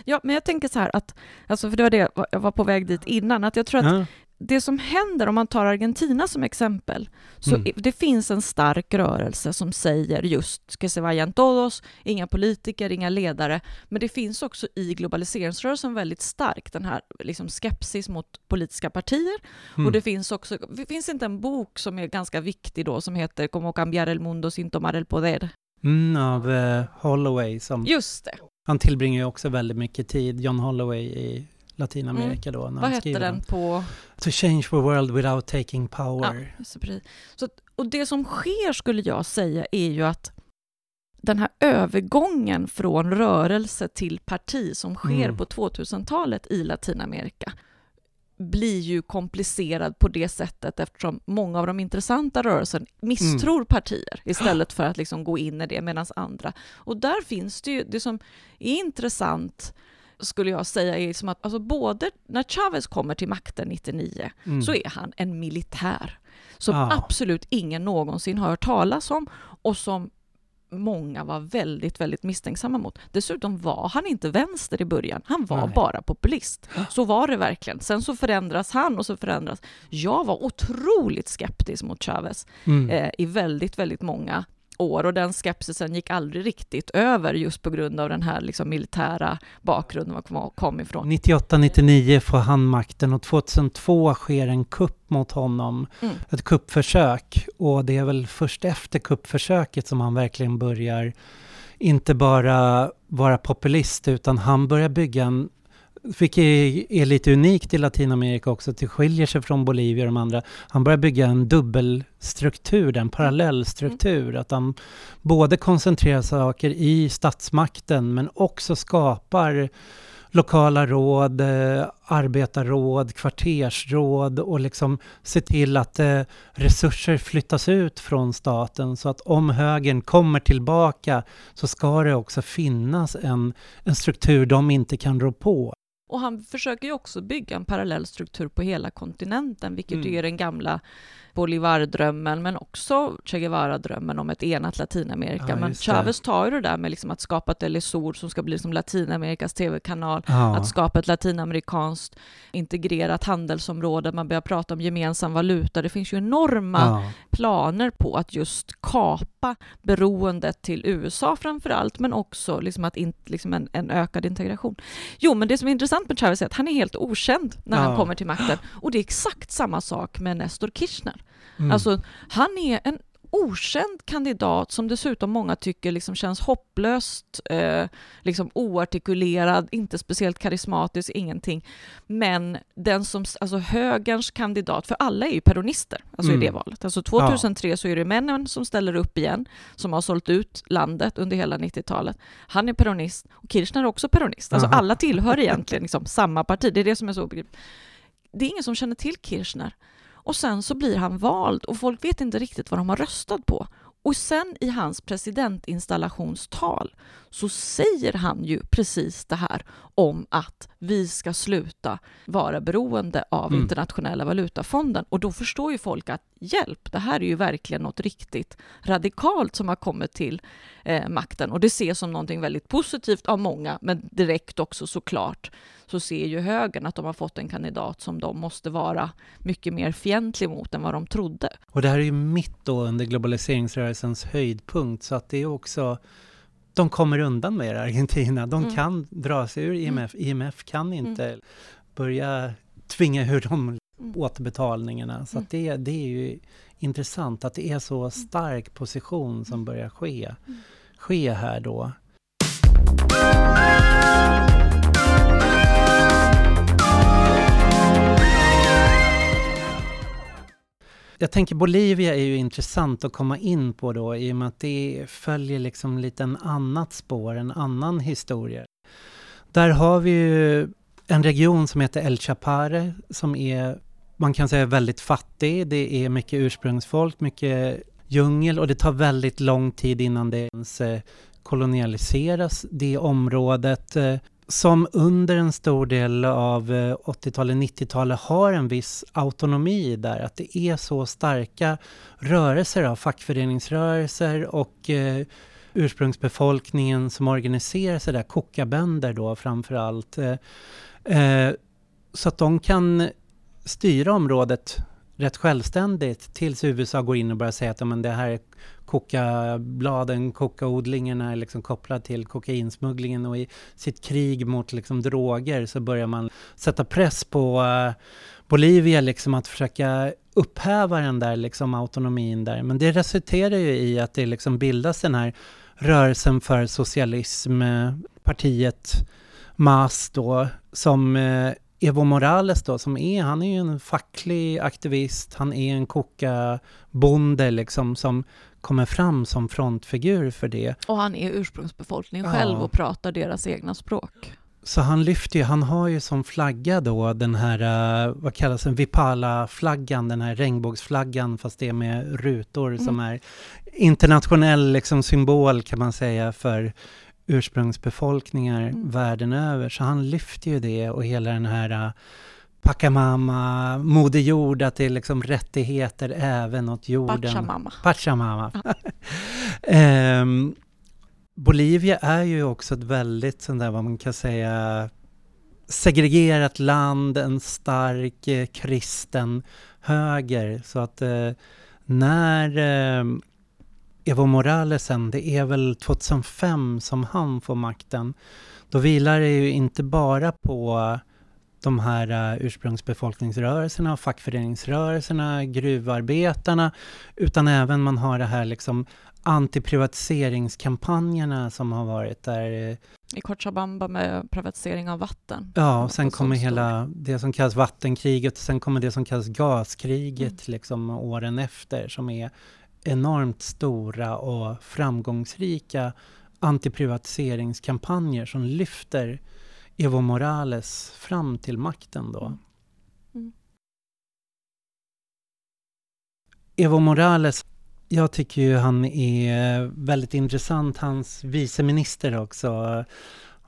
ja, men jag tänker så här att, alltså för det var det jag var på väg dit innan, att jag tror att Ja, det som händer om man tar Argentina som exempel, så Mm. det finns en stark rörelse som säger just que se vayan todos, inga politiker, inga ledare, men det finns också i globaliseringsrörelsen väldigt stark den här liksom skepsis mot politiska partier mm. och det finns också, det finns inte en bok som är ganska viktig då som heter Como cambiar el mundo sin tomar el poder? Mm, av eh, Holloway som Just det, han tillbringar ju också väldigt mycket tid, John Holloway i Latinamerika då. När vad hette den på To change the world without taking power. Ja, så precis. Så, och det som sker skulle jag säga är ju att den här övergången från rörelse till parti som sker Mm. på 2000-talet i Latinamerika blir ju komplicerad på det sättet eftersom många av de intressanta rörelserna misstror Mm. partier istället för att liksom gå in i det medan andra. Och där finns det ju, det som är intressant skulle jag säga är som att alltså både när Chavez kommer till makten 99 Mm. så är han en militär som Ja. absolut ingen någonsin har hört talas om och som många var väldigt, väldigt misstänksamma mot. Dessutom var han inte vänster i början, han var Nej. bara populist. Så var det verkligen. Sen så förändras han och så förändras. Jag var otroligt skeptisk mot Chavez Mm. eh, i väldigt, väldigt många år och den skepsisen gick aldrig riktigt över just på grund av den här liksom, militära bakgrunden man kom, ifrån. 98-99 får han makten och 2002 sker en kupp mot honom. Mm. Ett kuppförsök. Och det är väl först efter kuppförsöket som han verkligen börjar inte bara vara populist utan han börjar bygga en vilket är, lite unikt i Latinamerika också, det skiljer sig från Bolivia och de andra. Han börjar bygga en dubbelstruktur, en parallellstruktur. Att han både koncentrerar saker i statsmakten men också skapar lokala råd, eh, arbetarråd, kvartersråd och liksom se till att eh, resurser flyttas ut från staten så att om högern kommer tillbaka så ska det också finnas en, en struktur de inte kan rå på. Och han försöker ju också bygga en parallell struktur på hela kontinenten, vilket Mm. är den gamla Bolivar-drömmen, men också Che Guevara-drömmen om ett enat Latinamerika. Ja, men. Chavez tar ju det där med liksom att skapa ett Telesur som ska bli som Latinamerikas tv-kanal, Ja. att skapa ett latinamerikanskt integrerat handelsområde, man börjar prata om gemensam valuta. Det finns ju enorma ja. planer på att just kapa beroendet till USA framför allt, men också liksom att in, liksom en, en ökad integration. Jo, men det som är intressant med Chavez är att han är helt okänd när han kommer till makten. Och det är exakt samma sak med Nestor Kirchner. Mm. Alltså, han är en okänd kandidat som dessutom många tycker liksom känns hopplöst, eh, liksom oartikulerad, inte speciellt karismatisk, ingenting. Men den som, alltså högerns kandidat, för alla är ju peronister, alltså Mm. i det valet. Alltså 2003 så är det männen som ställer upp igen, som har sålt ut landet under hela 90-talet. Han är peronist och Kirchner är också peronist. Alltså Aha. alla tillhör egentligen liksom samma parti. Det är det som är så obegripligt. Det är ingen som känner till Kirchner. Och sen så blir han vald och folk vet inte riktigt vad de har röstat på. Och sen i hans presidentinstallationstal så säger han ju precis det här om att vi ska sluta vara beroende av Mm. internationella valutafonden. Och då förstår ju folk att hjälp, det här är ju verkligen något riktigt radikalt som har kommit till eh, makten. Och det ses som någonting väldigt positivt av många, men direkt också såklart så ser ju högern att de har fått en kandidat som de måste vara mycket mer fientlig mot än vad de trodde. Och det här är ju mitt då under globaliseringsrörelsens höjdpunkt så att det är också de kommer undan med det, Argentina. De Mm. kan dra sig ur IMF. IMF kan inte börja tvinga ur dem Mm. återbetalningarna. Så Mm. det, det är ju intressant att det är så stark position som börjar ske, Mm. ske här då. Jag tänker Bolivia är ju intressant att komma in på då i och med att det följer liksom lite en annat spår, en annan historia. Där har vi ju en region som heter El Chapare som är, man kan säga väldigt fattig. Det är mycket ursprungsfolk, mycket djungel och det tar väldigt lång tid innan det ens eh, kolonialiseras, det området. Eh, som under en stor del av eh, 80-talet, 90-talet har en viss autonomi där. Att det är så starka rörelser av fackföreningsrörelser och eh, ursprungsbefolkningen som organiserar sig där, kokabönder då framför allt. Eh, eh, så att de kan styra området rätt självständigt tills USA går in och börjar säga att ja, men det här är kokabladen, kokaodlingarna är liksom kopplad till kokainsmugglingen och i sitt krig mot liksom droger så börjar man sätta press på eh, Bolivia liksom att försöka upphäva den där liksom autonomin där. Men det resulterar ju i att det liksom bildas den här rörelsen för socialism, eh, partiet MAS då, som eh, Evo Morales då, som är, han är ju en facklig aktivist, han är en kokabonde liksom som kommer fram som frontfigur för det. Och han är ursprungsbefolkning Ja. själv och pratar deras egna språk. Så han lyfter ju, han har ju som flagga då den här, eh, vad kallas den, Vipala-flaggan, den här regnbågsflaggan fast det är med rutor som är internationell liksom symbol kan man säga för ursprungsbefolkningar Mm. världen över. Så han lyfter ju det och hela den här uh, Pachamama, Moder Jord, att det är liksom rättigheter även åt jorden. Pachamama. Pachamama. Ehm, Bolivia är ju också ett väldigt sånt där, vad man kan säga, segregerat land, en stark eh, kristen höger. Så att eh, när eh, Evo Morales sen, det är väl 2005 som han får makten, då vilar det ju inte bara på de här uh, ursprungsbefolkningsrörelserna, fackföreningsrörelserna, gruvarbetarna, utan även man har det här liksom antiprivatiseringskampanjerna som har varit där. eh, I Cochabamba med privatisering av vatten. Ja, och sen kommer hela det som kallas vattenkriget, sen kommer det som kallas gaskriget liksom åren efter som är enormt stora och framgångsrika antiprivatiseringskampanjer som lyfter Evo Morales fram till makten då. Mm. Mm. Evo Morales, jag tycker ju han är väldigt intressant. Hans viceminister också,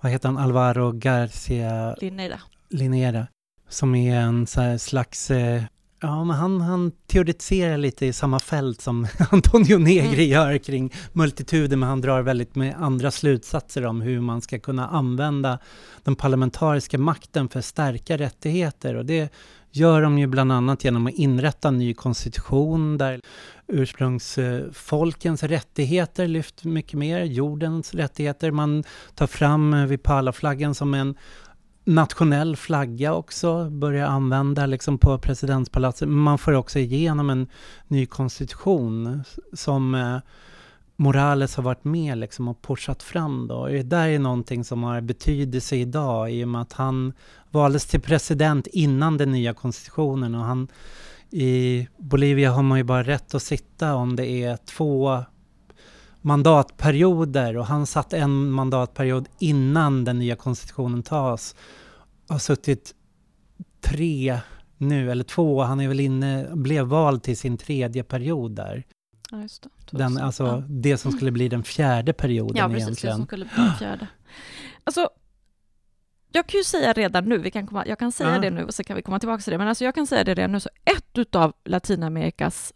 vad heter han, Alvaro Garcia Linneira. Linera, som är en slags eh, Ja, men han, han teoretiserar lite i samma fält som Antonio Negri mm. gör kring multituder, men han drar väldigt med andra slutsatser om hur man ska kunna använda den parlamentariska makten för att stärka rättigheter. Och det gör de ju bland annat genom att inrätta en ny konstitution där ursprungsfolkens rättigheter lyfts mycket mer, jordens rättigheter. Man tar fram Vipala-flaggan som en nationell flagga också, börjar använda liksom på presidentspalatset. Man får också igenom en ny konstitution som eh, Morales har varit med liksom och pushat fram då. Det där är någonting som har betydelse idag i och med att han valdes till president innan den nya konstitutionen och han i Bolivia har man ju bara rätt att sitta om det är två mandatperioder och han satt en mandatperiod innan den nya konstitutionen tas. Har suttit tre nu, eller två, han är väl inne, blev vald till sin tredje period där. Ja, just det. Den, alltså ja. det som skulle bli den fjärde perioden ja, precis, egentligen. det som skulle bli den fjärde. Alltså, jag kan ju säga redan nu, vi kan komma, jag kan säga ja. det nu och så kan vi komma tillbaka till det, men alltså jag kan säga det redan nu, så ett av Latinamerikas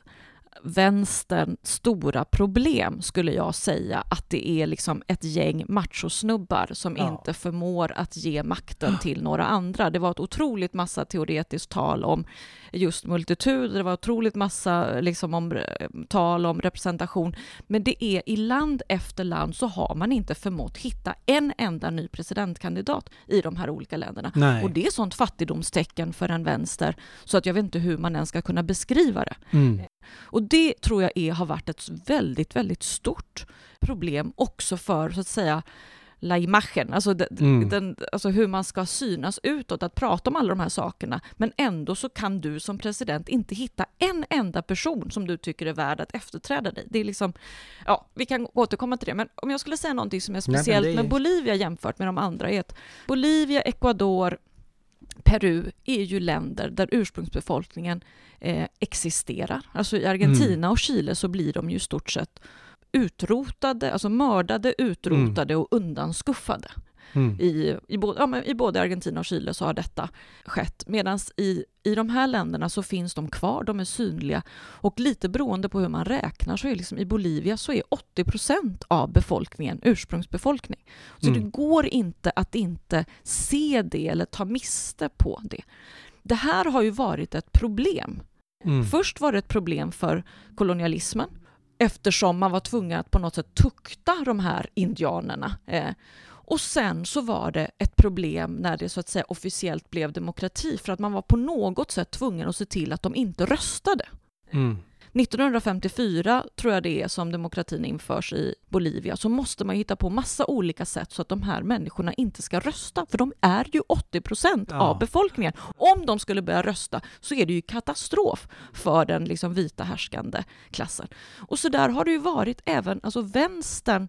vänsterns stora problem, skulle jag säga, att det är liksom ett gäng machosnubbar som ja. inte förmår att ge makten till några andra. Det var ett otroligt massa teoretiskt tal om just multituder, det var otroligt massa liksom om, eh, tal om representation, men det är i land efter land så har man inte förmått hitta en enda ny presidentkandidat i de här olika länderna. Nej. Och det är sånt fattigdomstecken för en vänster, så att jag vet inte hur man ens ska kunna beskriva det. Mm. Och det tror jag är, har varit ett väldigt, väldigt stort problem också för, så att säga, la imagen, alltså, den, mm. den, alltså hur man ska synas utåt, att prata om alla de här sakerna, men ändå så kan du som president inte hitta en enda person som du tycker är värd att efterträda dig. Det är liksom, ja, vi kan återkomma till det, men om jag skulle säga någonting som är speciellt Nej, är... med Bolivia jämfört med de andra, är att Bolivia, Ecuador, Peru är ju länder där ursprungsbefolkningen eh, existerar. Alltså i Argentina mm. och Chile så blir de ju stort sett utrotade, alltså mördade, utrotade mm. och undanskuffade. Mm. I, i, både, ja, I både Argentina och Chile så har detta skett. Medan i, i de här länderna så finns de kvar, de är synliga. Och lite beroende på hur man räknar så är liksom i Bolivia så är 80 procent av befolkningen ursprungsbefolkning. Så mm. det går inte att inte se det eller ta miste på det. Det här har ju varit ett problem. Mm. Först var det ett problem för kolonialismen eftersom man var tvungen att på något sätt tukta de här indianerna. Eh, och sen så var det ett problem när det så att säga officiellt blev demokrati för att man var på något sätt tvungen att se till att de inte röstade. Mm. 1954 tror jag det är som demokratin införs i Bolivia, så måste man hitta på massa olika sätt så att de här människorna inte ska rösta, för de är ju 80 procent ja. av befolkningen. Om de skulle börja rösta så är det ju katastrof för den liksom vita härskande klassen. Och så där har det ju varit även, alltså vänstern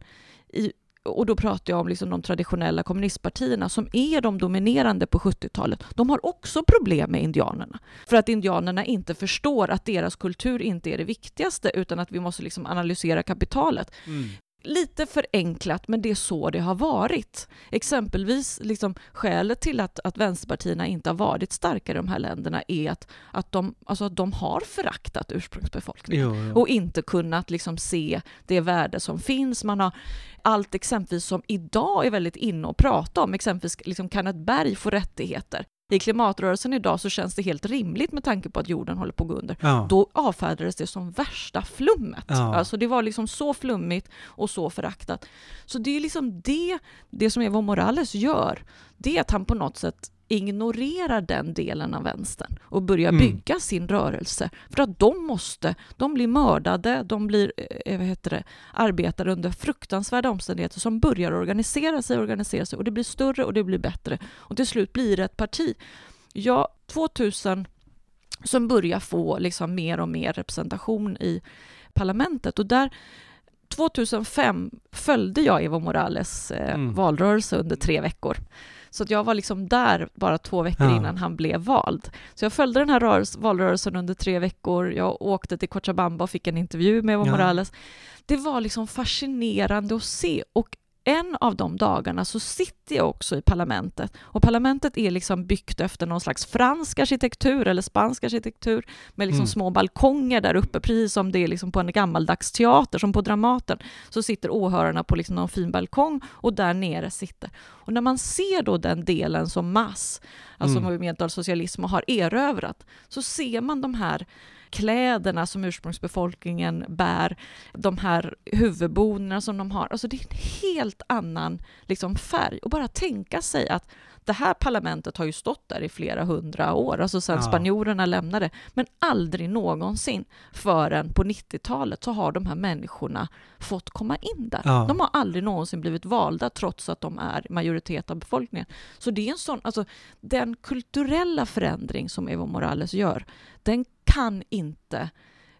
i och då pratar jag om liksom de traditionella kommunistpartierna som är de dominerande på 70-talet, de har också problem med indianerna. För att indianerna inte förstår att deras kultur inte är det viktigaste utan att vi måste liksom analysera kapitalet. Mm lite förenklat, men det är så det har varit. Exempelvis liksom, skälet till att, att vänsterpartierna inte har varit starka i de här länderna är att, att, de, alltså, att de har föraktat ursprungsbefolkningen jo, jo. och inte kunnat liksom, se det värde som finns. Man har allt exempelvis som idag är väldigt inne att prata om, exempelvis liksom Kenneth Berg får rättigheter i klimatrörelsen idag så känns det helt rimligt med tanke på att jorden håller på att gå under. Ja. Då avfärdades det som värsta flummet. Ja. Alltså det var liksom så flummigt och så föraktat. Så det är liksom det, det som Evo Morales gör, det är att han på något sätt ignorerar den delen av vänstern och börjar mm. bygga sin rörelse. För att de måste, de blir mördade, de blir eh, vad heter det, arbetar under fruktansvärda omständigheter som börjar organisera sig, organisera sig och det blir större och det blir bättre. Och till slut blir det ett parti. Ja, 2000 som börjar få liksom mer och mer representation i parlamentet och där 2005 följde jag Evo Morales eh, mm. valrörelse under tre veckor. Så att jag var liksom där bara två veckor ja. innan han blev vald. Så jag följde den här rörelse, valrörelsen under tre veckor. Jag åkte till Cochabamba och fick en intervju med Evo ja. Morales. Det var liksom fascinerande att se och en av de dagarna så sitter jag också i parlamentet och parlamentet är liksom byggt efter någon slags fransk arkitektur eller spansk arkitektur med liksom mm. små balkonger där uppe, precis som det är liksom på en gammaldags teater, som på Dramaten, så sitter åhörarna på liksom någon fin balkong och där nere sitter. Och när man ser då den delen som mass, alltså mm. monumental socialism har erövrat, så ser man de här kläderna som ursprungsbefolkningen bär, de här huvudbonerna som de har. Alltså det är en helt annan liksom, färg. Och bara tänka sig att det här parlamentet har ju stått där i flera hundra år, alltså sedan ja. spanjorerna lämnade, men aldrig någonsin förrän på 90-talet så har de här människorna fått komma in där. Ja. De har aldrig någonsin blivit valda trots att de är majoritet av befolkningen. Så det är en sån, alltså den kulturella förändring som Evo Morales gör, den kan inte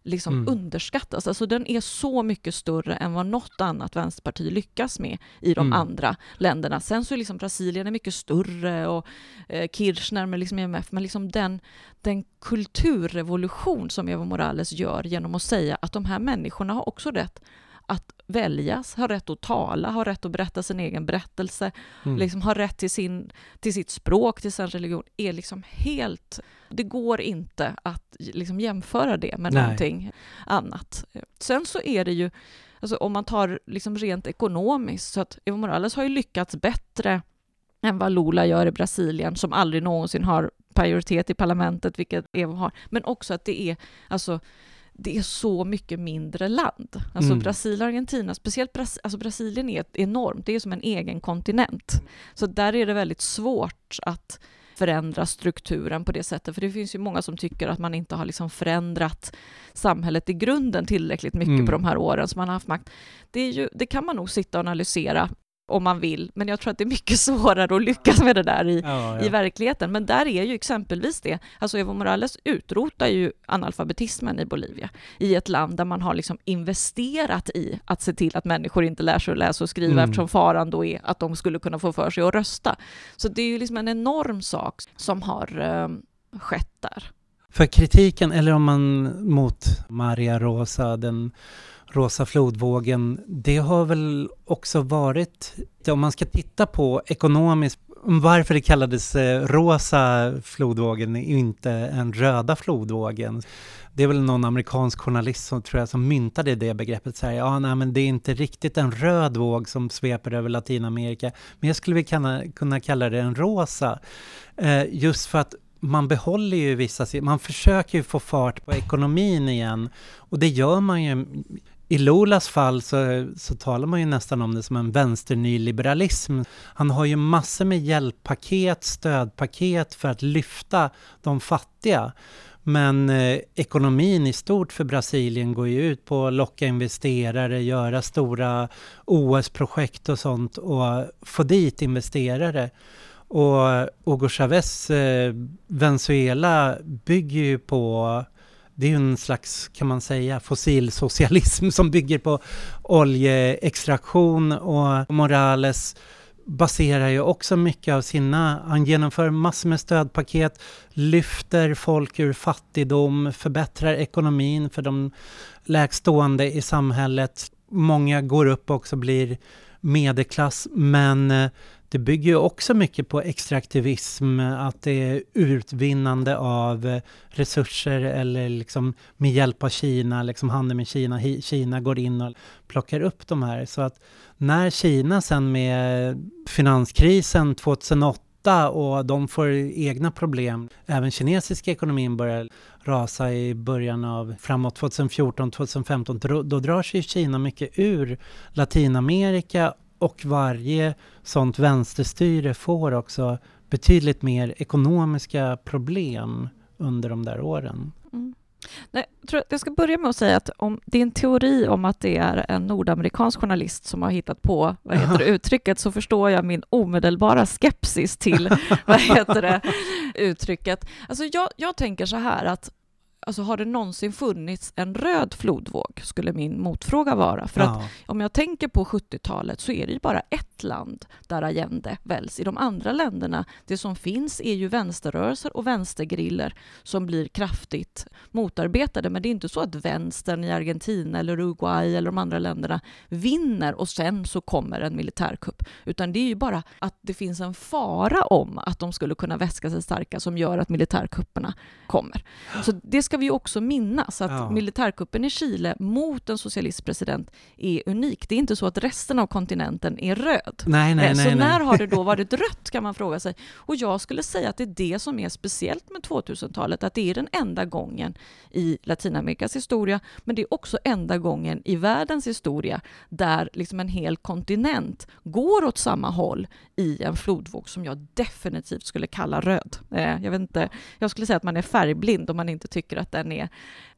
liksom mm. underskattas. Alltså den är så mycket större än vad något annat vänsterparti lyckas med i de mm. andra länderna. Sen så är liksom Brasilien är mycket större och eh, Kirchner med liksom IMF, men liksom den, den kulturrevolution som Evo Morales gör genom att säga att de här människorna har också rätt att väljas, har rätt att tala, har rätt att berätta sin egen berättelse, mm. liksom har rätt till, sin, till sitt språk, till sin religion, är liksom helt... Det går inte att liksom jämföra det med Nej. någonting annat. Sen så är det ju, alltså om man tar liksom rent ekonomiskt, så att Evo Morales har ju lyckats bättre än vad Lula gör i Brasilien, som aldrig någonsin har majoritet i parlamentet, vilket Evo har, men också att det är, alltså det är så mycket mindre land. Alltså mm. Brasilien och Argentina, speciellt Bras alltså Brasilien är enormt, det är som en egen kontinent. Så där är det väldigt svårt att förändra strukturen på det sättet, för det finns ju många som tycker att man inte har liksom förändrat samhället i grunden tillräckligt mycket mm. på de här åren som man har haft makt. Det, ju, det kan man nog sitta och analysera om man vill, men jag tror att det är mycket svårare att lyckas med det där i, ja, ja. i verkligheten. Men där är ju exempelvis det, alltså Evo Morales utrotar ju analfabetismen i Bolivia, i ett land där man har liksom investerat i att se till att människor inte lär sig att läsa och skriva, mm. eftersom faran då är att de skulle kunna få för sig att rösta. Så det är ju liksom en enorm sak som har eh, skett där. För kritiken, eller om man mot Maria Rosa, den rosa flodvågen, det har väl också varit, om man ska titta på ekonomiskt, varför det kallades eh, rosa flodvågen inte en röda flodvågen. Det är väl någon amerikansk journalist som tror jag som myntade det begreppet. Så här, ja, nej, men det är inte riktigt en röd våg som sveper över Latinamerika, men jag skulle kunna, kunna kalla det en rosa. Eh, just för att man behåller ju vissa, man försöker ju få fart på ekonomin igen och det gör man ju i Lolas fall så, så talar man ju nästan om det som en vänsternyliberalism. Han har ju massor med hjälppaket, stödpaket för att lyfta de fattiga. Men eh, ekonomin i stort för Brasilien går ju ut på att locka investerare, göra stora OS-projekt och sånt och få dit investerare. Och Hugo Chavez eh, Venezuela bygger ju på det är ju en slags, kan man säga, fossilsocialism som bygger på oljeextraktion och Morales baserar ju också mycket av sina, han genomför massor med stödpaket, lyfter folk ur fattigdom, förbättrar ekonomin för de lägstående i samhället. Många går upp och också blir medelklass, men eh, det bygger ju också mycket på extraktivism, att det är utvinnande av resurser eller liksom med hjälp av Kina, liksom handel med Kina. Kina går in och plockar upp de här. Så att när Kina sen med finanskrisen 2008 och de får egna problem, även kinesiska ekonomin börjar rasa i början av framåt 2014, 2015, då, drar sig Kina mycket ur Latinamerika och varje sånt vänsterstyre får också betydligt mer ekonomiska problem under de där åren. Mm. Nej, jag, tror jag ska börja med att säga att om det är en teori om att det är en nordamerikansk journalist som har hittat på vad heter det, uttrycket så förstår jag min omedelbara skepsis till vad heter det, uttrycket. Alltså jag, jag tänker så här att alltså har det någonsin funnits en röd flodvåg, skulle min motfråga vara. För ja. att om jag tänker på 70-talet så är det ju bara ett land där Allende väljs. I de andra länderna, det som finns är ju vänsterrörelser och vänstergriller som blir kraftigt motarbetade. Men det är inte så att vänstern i Argentina eller Uruguay eller de andra länderna vinner och sen så kommer en militärkupp. Utan det är ju bara att det finns en fara om att de skulle kunna väska sig starka som gör att militärkupperna kommer. Så det ska vi också minnas, att ja. militärkuppen i Chile mot en socialistpresident är unik. Det är inte så att resten av kontinenten är röd. Nej, nej, eh, så nej, när har det då varit rött, kan man fråga sig. Och jag skulle säga att det är det som är speciellt med 2000-talet, att det är den enda gången i Latinamerikas historia, men det är också enda gången i världens historia där liksom en hel kontinent går åt samma håll i en flodvåg som jag definitivt skulle kalla röd. Eh, jag vet inte, jag skulle säga att man är färgblind om man inte tycker att den är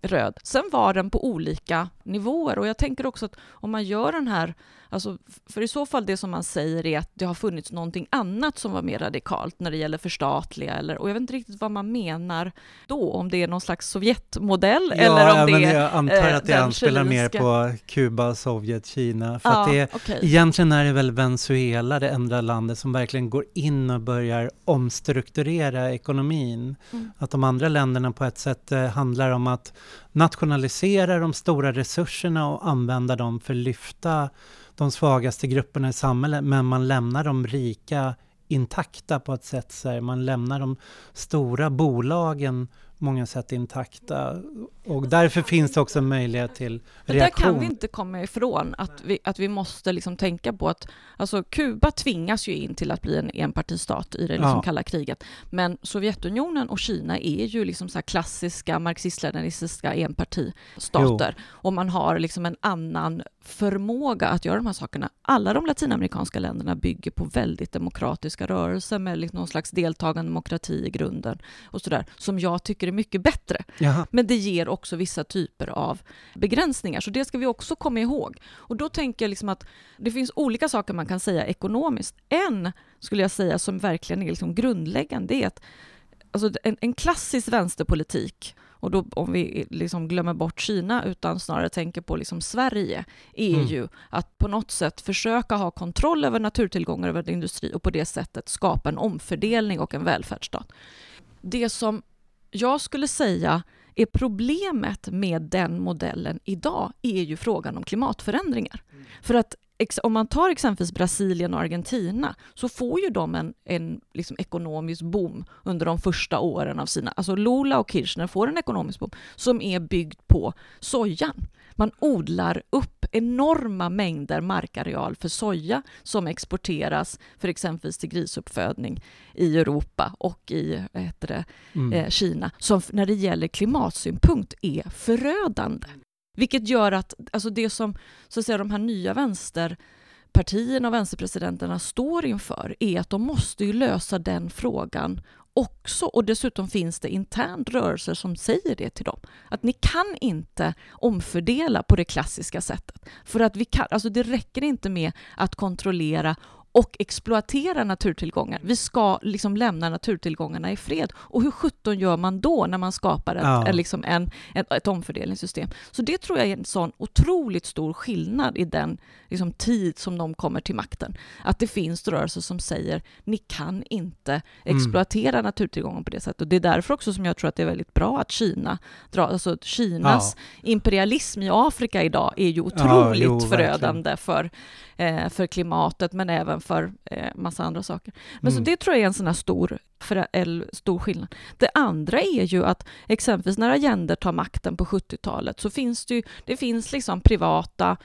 röd. Sen var den på olika nivåer och jag tänker också att om man gör den här, alltså, för i så fall det som man säger är att det har funnits någonting annat som var mer radikalt när det gäller förstatliga eller, och jag vet inte riktigt vad man menar då, om det är någon slags Sovjetmodell ja, eller om ja, det men är Jag antar att det anspelar mer på Kuba, Sovjet, Kina, för ja, att det, okay. egentligen är det väl Venezuela det enda landet som verkligen går in och börjar omstrukturera ekonomin. Mm. Att de andra länderna på ett sätt eh, handlar om att nationalisera de stora resurserna och använda dem för att lyfta de svagaste grupperna i samhället, men man lämnar de rika intakta på ett sätt. Så här, man lämnar de stora bolagen många sätt intakta. Och därför finns det också en möjlighet till reaktion. där kan vi inte komma ifrån att vi, att vi måste liksom tänka på att alltså Kuba tvingas ju in till att bli en enpartistat i det liksom ja. kalla kriget. Men Sovjetunionen och Kina är ju liksom så klassiska marxist-leninistiska enpartistater. Jo. Och man har liksom en annan förmåga att göra de här sakerna. Alla de latinamerikanska länderna bygger på väldigt demokratiska rörelser med liksom någon slags deltagande demokrati i grunden och sådär, som jag tycker är mycket bättre. Jaha. Men det ger också vissa typer av begränsningar, så det ska vi också komma ihåg. Och då tänker jag liksom att det finns olika saker man kan säga ekonomiskt. En, skulle jag säga, som verkligen är liksom grundläggande, är att alltså en, en klassisk vänsterpolitik och då om vi liksom glömmer bort Kina utan snarare tänker på liksom Sverige, är mm. ju att på något sätt försöka ha kontroll över naturtillgångar, över industri och på det sättet skapa en omfördelning och en välfärdsstat. Det som jag skulle säga är problemet med den modellen idag är ju frågan om klimatförändringar. Mm. För att om man tar exempelvis Brasilien och Argentina så får ju de en, en liksom ekonomisk boom under de första åren av sina... Alltså Lula och Kirchner får en ekonomisk boom som är byggd på sojan. Man odlar upp enorma mängder markareal för soja som exporteras för exempelvis till grisuppfödning i Europa och i det, mm. eh, Kina, som när det gäller klimatsynpunkt är förödande. Vilket gör att alltså det som så att säga, de här nya vänsterpartierna och vänsterpresidenterna står inför är att de måste ju lösa den frågan också. Och dessutom finns det internt rörelser som säger det till dem. Att ni kan inte omfördela på det klassiska sättet. För att vi kan, alltså det räcker inte med att kontrollera och exploatera naturtillgångar. Vi ska liksom lämna naturtillgångarna i fred. Och hur sjutton gör man då när man skapar ett, ja. liksom en, ett, ett omfördelningssystem? Så det tror jag är en sån otroligt stor skillnad i den liksom, tid som de kommer till makten. Att det finns rörelser som säger ni kan inte mm. exploatera mm. naturtillgångar på det sättet. Och det är därför också som jag tror att det är väldigt bra att Kina drar, alltså Kinas ja. imperialism i Afrika idag är ju otroligt ja, jo, förödande för, eh, för klimatet men även för eh, massa andra saker. Men mm. så det tror jag är en sån här stor, för, stor skillnad. Det andra är ju att exempelvis när Allende tar makten på 70-talet så finns det ju, det finns liksom privata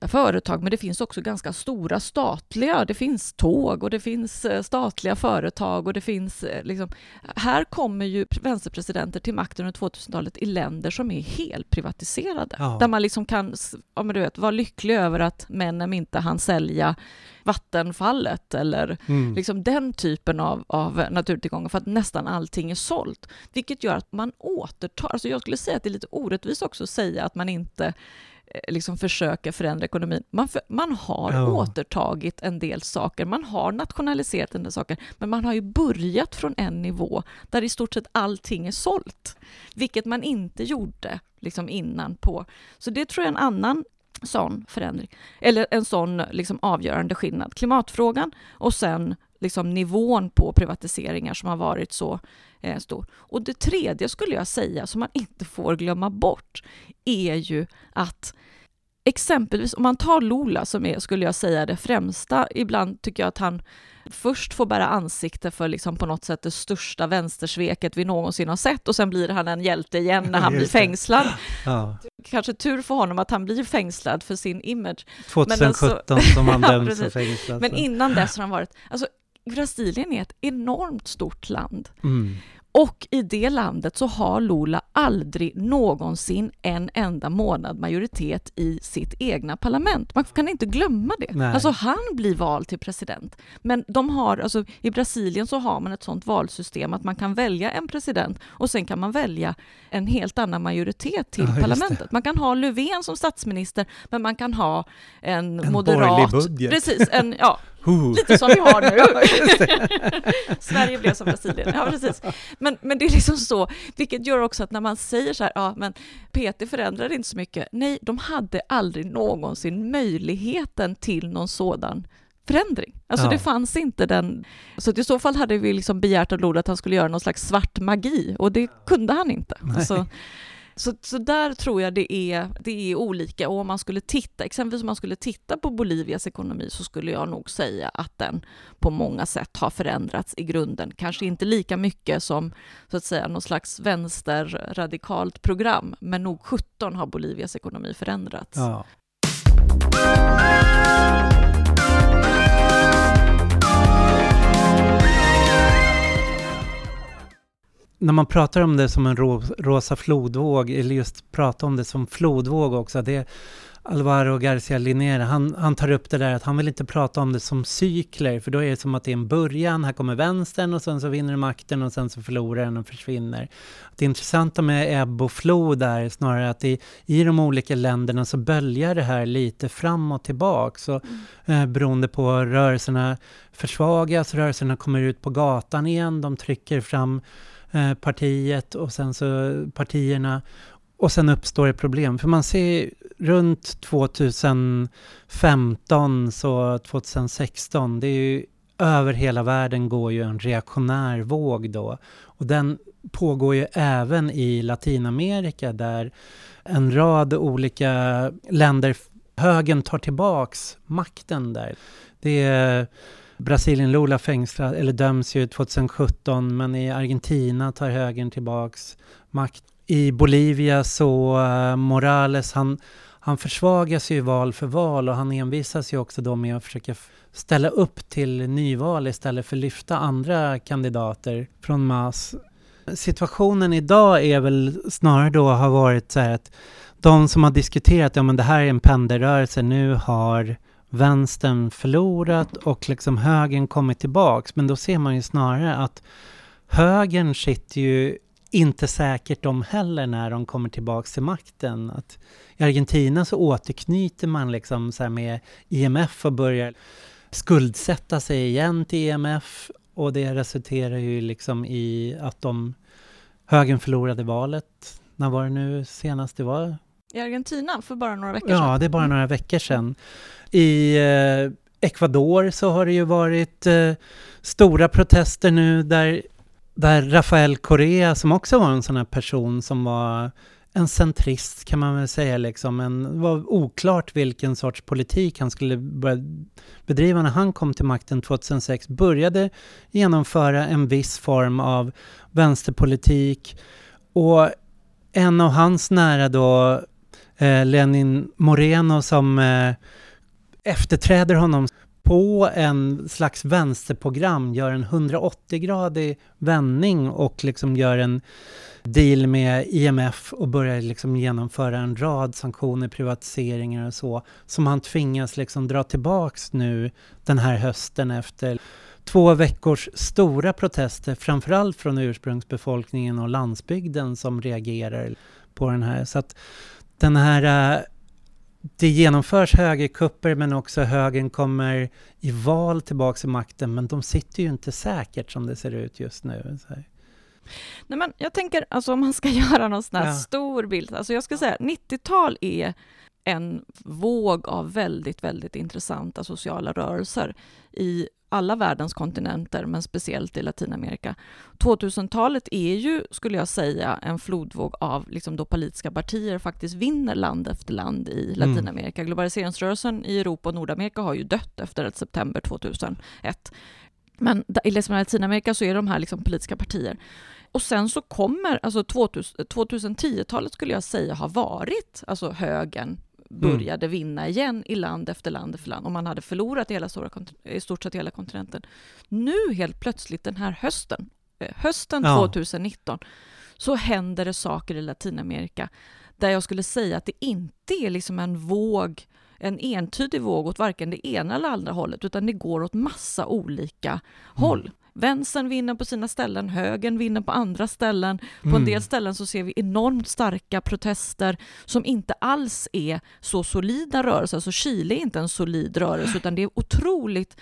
företag, men det finns också ganska stora statliga. Det finns tåg och det finns eh, statliga företag och det finns eh, liksom... Här kommer ju vänsterpresidenter till makten under 2000-talet i länder som är helt privatiserade, ja. där man liksom kan ja, men du vet, vara lycklig över att männen inte hann sälja vattenfallet eller mm. liksom den typen av, av naturtillgångar för att nästan allting är sålt. Vilket gör att man återtar, alltså jag skulle säga att det är lite orättvist också att säga att man inte liksom försöker förändra ekonomin. Man, för, man har Ja. återtagit en del saker, man har nationaliserat en del saker, men man har ju börjat från en nivå där i stort sett allting är sålt, vilket man inte gjorde liksom innan på. Så det tror jag är en annan sån förändring, eller en sån liksom avgörande skillnad. Klimatfrågan och sen liksom nivån på privatiseringar som har varit så eh, stor. Och det tredje skulle jag säga, som man inte får glömma bort, är ju att exempelvis om man tar Lola som är, skulle jag säga, det främsta, ibland tycker jag att han först får bära ansikte för liksom på något sätt det största vänstersveket vi någonsin har sett och sen blir han en hjälte igen när han blir fängslad. Ja. Kanske tur för honom att han blir fängslad för sin image. 2017 som han Ja, döms och precis. fängslas. Men innan dess har han varit... Alltså, Brasilien är ett enormt stort land. Mm. Och i det landet så har Lula aldrig någonsin en enda månad majoritet i sitt egna parlament. Man kan inte glömma det. Nej. Alltså han blir vald till president. Men de har, alltså, i Brasilien så har man ett sånt valsystem att man kan välja en president och sen kan man välja en helt annan majoritet till Ja, parlamentet. Man kan ha Löfven som statsminister, men man kan ha en, En moderat... borgerlig budget. Precis, en, ja, Huh. lite som vi har nu. Sverige blev som Brasilien. Ja, precis. Men, men det är liksom så, vilket gör också att när man säger så här, ja men PT förändrade inte så mycket. Nej, de hade aldrig någonsin möjligheten till någon sådan förändring. Alltså Ja. det fanns inte den... Så i så fall hade vi liksom begärt av Lod att han skulle göra någon slags svart magi och det kunde han inte. Nej. Alltså, så, så där tror jag det är, det är olika och om man skulle titta, exempelvis om man skulle titta på Bolivias ekonomi så skulle jag nog säga att den på många sätt har förändrats i grunden. Kanske inte lika mycket som så att säga någon slags vänsterradikalt program, men nog 17 har Bolivias ekonomi förändrats. Ja. När man pratar om det som en ro, rosa flodvåg, eller just prata om det som flodvåg också, det är Alvaro Garcia Linera, han, han tar upp det där att han vill inte prata om det som cykler, för då är det som att det är en början, här kommer vänstern och sen så vinner makten och sen så förlorar den och försvinner. Det intressanta med ebb och flod är snarare att i, i de olika länderna så böljar det här lite fram och tillbaka. Så, eh, beroende på rörelserna försvagas, rörelserna kommer ut på gatan igen, de trycker fram eh, partiet och sen så partierna och sen uppstår det problem. För man ser runt 2015, så 2016, det är ju över hela världen går ju en reaktionär våg då. Och den pågår ju även i Latinamerika där en rad olika länder, högen tar tillbaks makten där. Det är Brasilien Lula fängslas, eller döms ju 2017, men i Argentina tar högern tillbaks makt. I Bolivia så uh, Morales, han, han försvagas ju val för val och han envisas ju också då med att försöka ställa upp till nyval istället för lyfta andra kandidater från MAS. Situationen idag är väl snarare då har varit så här att de som har diskuterat, ja men det här är en pendelrörelse, nu har vänstern förlorat och liksom högern kommit tillbaks. Men då ser man ju snarare att högern sitter ju inte säkert de heller när de kommer tillbaks till makten. Att I Argentina så återknyter man liksom så här med IMF och börjar skuldsätta sig igen till IMF och det resulterar ju liksom i att de högern förlorade valet. När var det nu senast det var? I Argentina för bara några veckor sedan. Ja, det är bara några veckor sedan. I eh, Ecuador så har det ju varit eh, stora protester nu där, där Rafael Correa, som också var en sån här person som var en centrist kan man väl säga, liksom. En, det var oklart vilken sorts politik han skulle börja bedriva när han kom till makten 2006, började genomföra en viss form av vänsterpolitik och en av hans nära då Eh, Lenin Moreno som eh, efterträder honom på en slags vänsterprogram, gör en 180-gradig vändning och liksom gör en deal med IMF och börjar liksom genomföra en rad sanktioner, privatiseringar och så, som han tvingas liksom dra tillbaks nu den här hösten efter två veckors stora protester, framförallt från ursprungsbefolkningen och landsbygden som reagerar på den här. Så att den här det genomförs högerkupper men också högern kommer i val tillbaka till makten men de sitter ju inte säkert som det ser ut just nu. Nej, men jag tänker, alltså om man ska göra någon sån här ja. stor bild, alltså jag ska säga 90-tal är en våg av väldigt, väldigt intressanta sociala rörelser i alla världens kontinenter, men speciellt i Latinamerika. 2000-talet är ju, skulle jag säga, en flodvåg av liksom då politiska partier faktiskt vinner land efter land i mm. Latinamerika. Mm. Globaliseringsrörelsen i Europa och Nordamerika har ju dött efter september 2001. Men i Latinamerika så är de här liksom politiska partier. Och sen så kommer, alltså 2010-talet skulle jag säga har varit, alltså högern. Började mm. vinna igen i land efter land efter land och man hade förlorat hela stora, i stort sett hela kontinenten. Nu helt plötsligt den här hösten, eh, hösten ja. 2019, så händer det saker i Latinamerika där jag skulle säga att det inte är liksom en våg en entydig våg åt varken det ena eller andra hållet, utan det går åt massa olika mm. håll. Vänstern vinner på sina ställen, högern vinner på andra ställen. På mm. en del ställen så ser vi enormt starka protester som inte alls är så solida rörelser. Alltså Chile är inte en solid rörelse, utan det är otroligt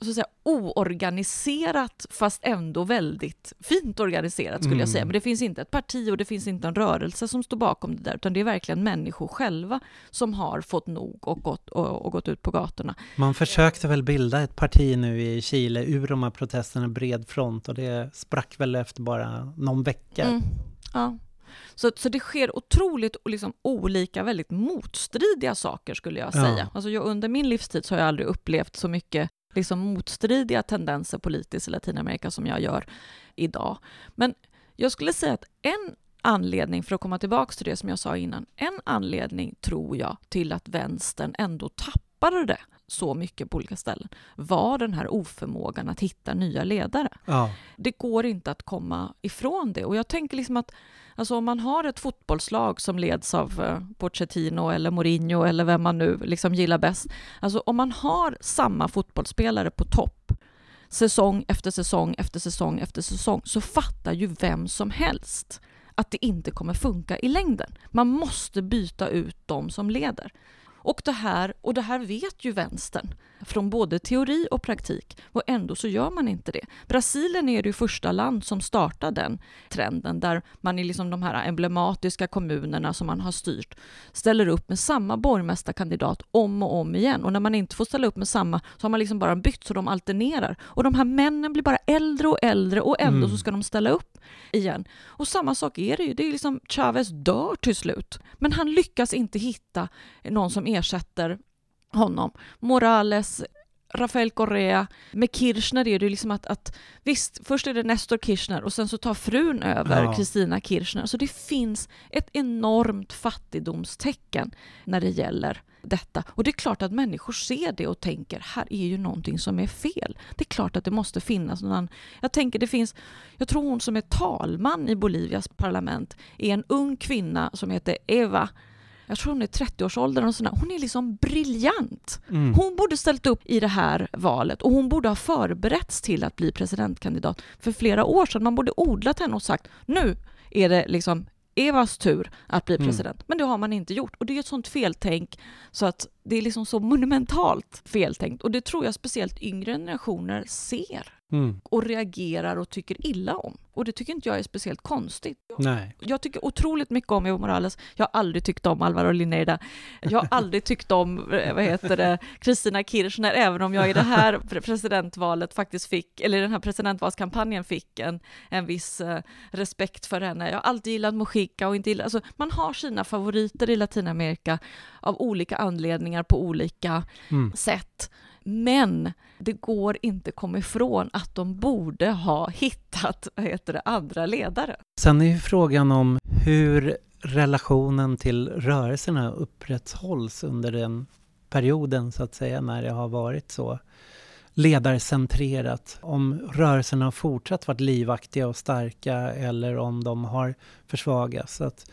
så att säga, oorganiserat fast ändå väldigt fint organiserat skulle mm. jag säga. Mm. Men det finns inte ett parti och det finns inte en rörelse som står bakom det där, utan det är verkligen människor själva som har fått nog och gått, och, och gått ut på gatorna. Man försökte väl bilda ett parti nu i Chile ur de här protesterna, bred front, och det sprack väl efter bara någon vecka. Mm. Ja. Så, så det sker otroligt liksom, olika, väldigt motstridiga saker skulle jag säga. Ja. Alltså jag, under min livstid så har jag aldrig upplevt så mycket liksom motstridiga tendenser politiskt i Latinamerika som jag gör idag. Men jag skulle säga att en anledning, för att komma tillbaka till det som jag sa innan, en anledning tror jag till att vänstern ändå tappade det så mycket på olika ställen var den här oförmågan att hitta nya ledare. Ja. Det går inte att komma ifrån det och jag tänker liksom att Alltså om man har ett fotbollslag som leds av uh, Pochettino eller Mourinho eller vem man nu liksom gillar bäst. Alltså om man har samma fotbollsspelare på topp säsong efter säsong efter säsong efter säsong så fattar ju vem som helst att det inte kommer funka i längden. Man måste byta ut de som leder. Och det här, och det här vet ju vänstern från både teori och praktik och ändå så gör man inte det. Brasilien är det första land som startade den trenden där man i liksom de här emblematiska kommunerna som man har styrt ställer upp med samma borgmästarkandidat om och om igen och när man inte får ställa upp med samma så har man liksom bara bytt så de alternerar och de här männen blir bara äldre och äldre och ändå mm. så ska de ställa upp igen. Och samma sak är det ju, det är liksom Chavez dör till slut men han lyckas inte hitta någon som ersätter honom. Morales, Rafael Correa, med Kirchner är det ju liksom att, att visst, först är det Nestor Kirchner och sen så tar frun över, Kristina ja. Kirchner. Så det finns ett enormt fattigdomstecken när det gäller detta. Och det är klart att människor ser det och tänker, här är ju någonting som är fel. Det är klart att det måste finnas någon Jag tänker det finns, jag tror hon som är talman i Bolivias parlament är en ung kvinna som heter Eva jag tror hon är 30-årsåldern och sådär. Hon är liksom briljant. Mm. Hon borde ställt upp i det här valet och hon borde ha förberetts till att bli presidentkandidat för flera år sedan. Man borde odlat henne och sagt nu är det liksom Evas tur att bli mm. president. Mm. Men det har man inte gjort. Och det är ett sånt feltänk så att det är liksom så monumentalt feltänkt. Och det tror jag speciellt yngre generationer ser mm. och reagerar och tycker illa om. Och det tycker inte jag är speciellt konstigt. Nej. Jag tycker otroligt mycket om Evo Morales. Jag har aldrig tyckt om Alvaro Linneida. Jag har aldrig tyckt om, eh, vad heter det, Kristina Kirchner, även om jag i det här presidentvalet faktiskt fick, eller den här presidentvalskampanjen fick en, en viss uh, respekt för henne. Jag har alltid gillat Mujica och inte gillat, alltså man har sina favoriter i Latinamerika av olika anledningar på olika mm. sätt. Men det går inte komma ifrån att de borde ha hittat vad heter det, andra ledare. Sen är ju frågan om hur relationen till rörelserna upprätthålls under den perioden så att säga när det har varit så ledarcentrerat. Om rörelserna har fortsatt varit livaktiga och starka eller om de har försvagats. Så att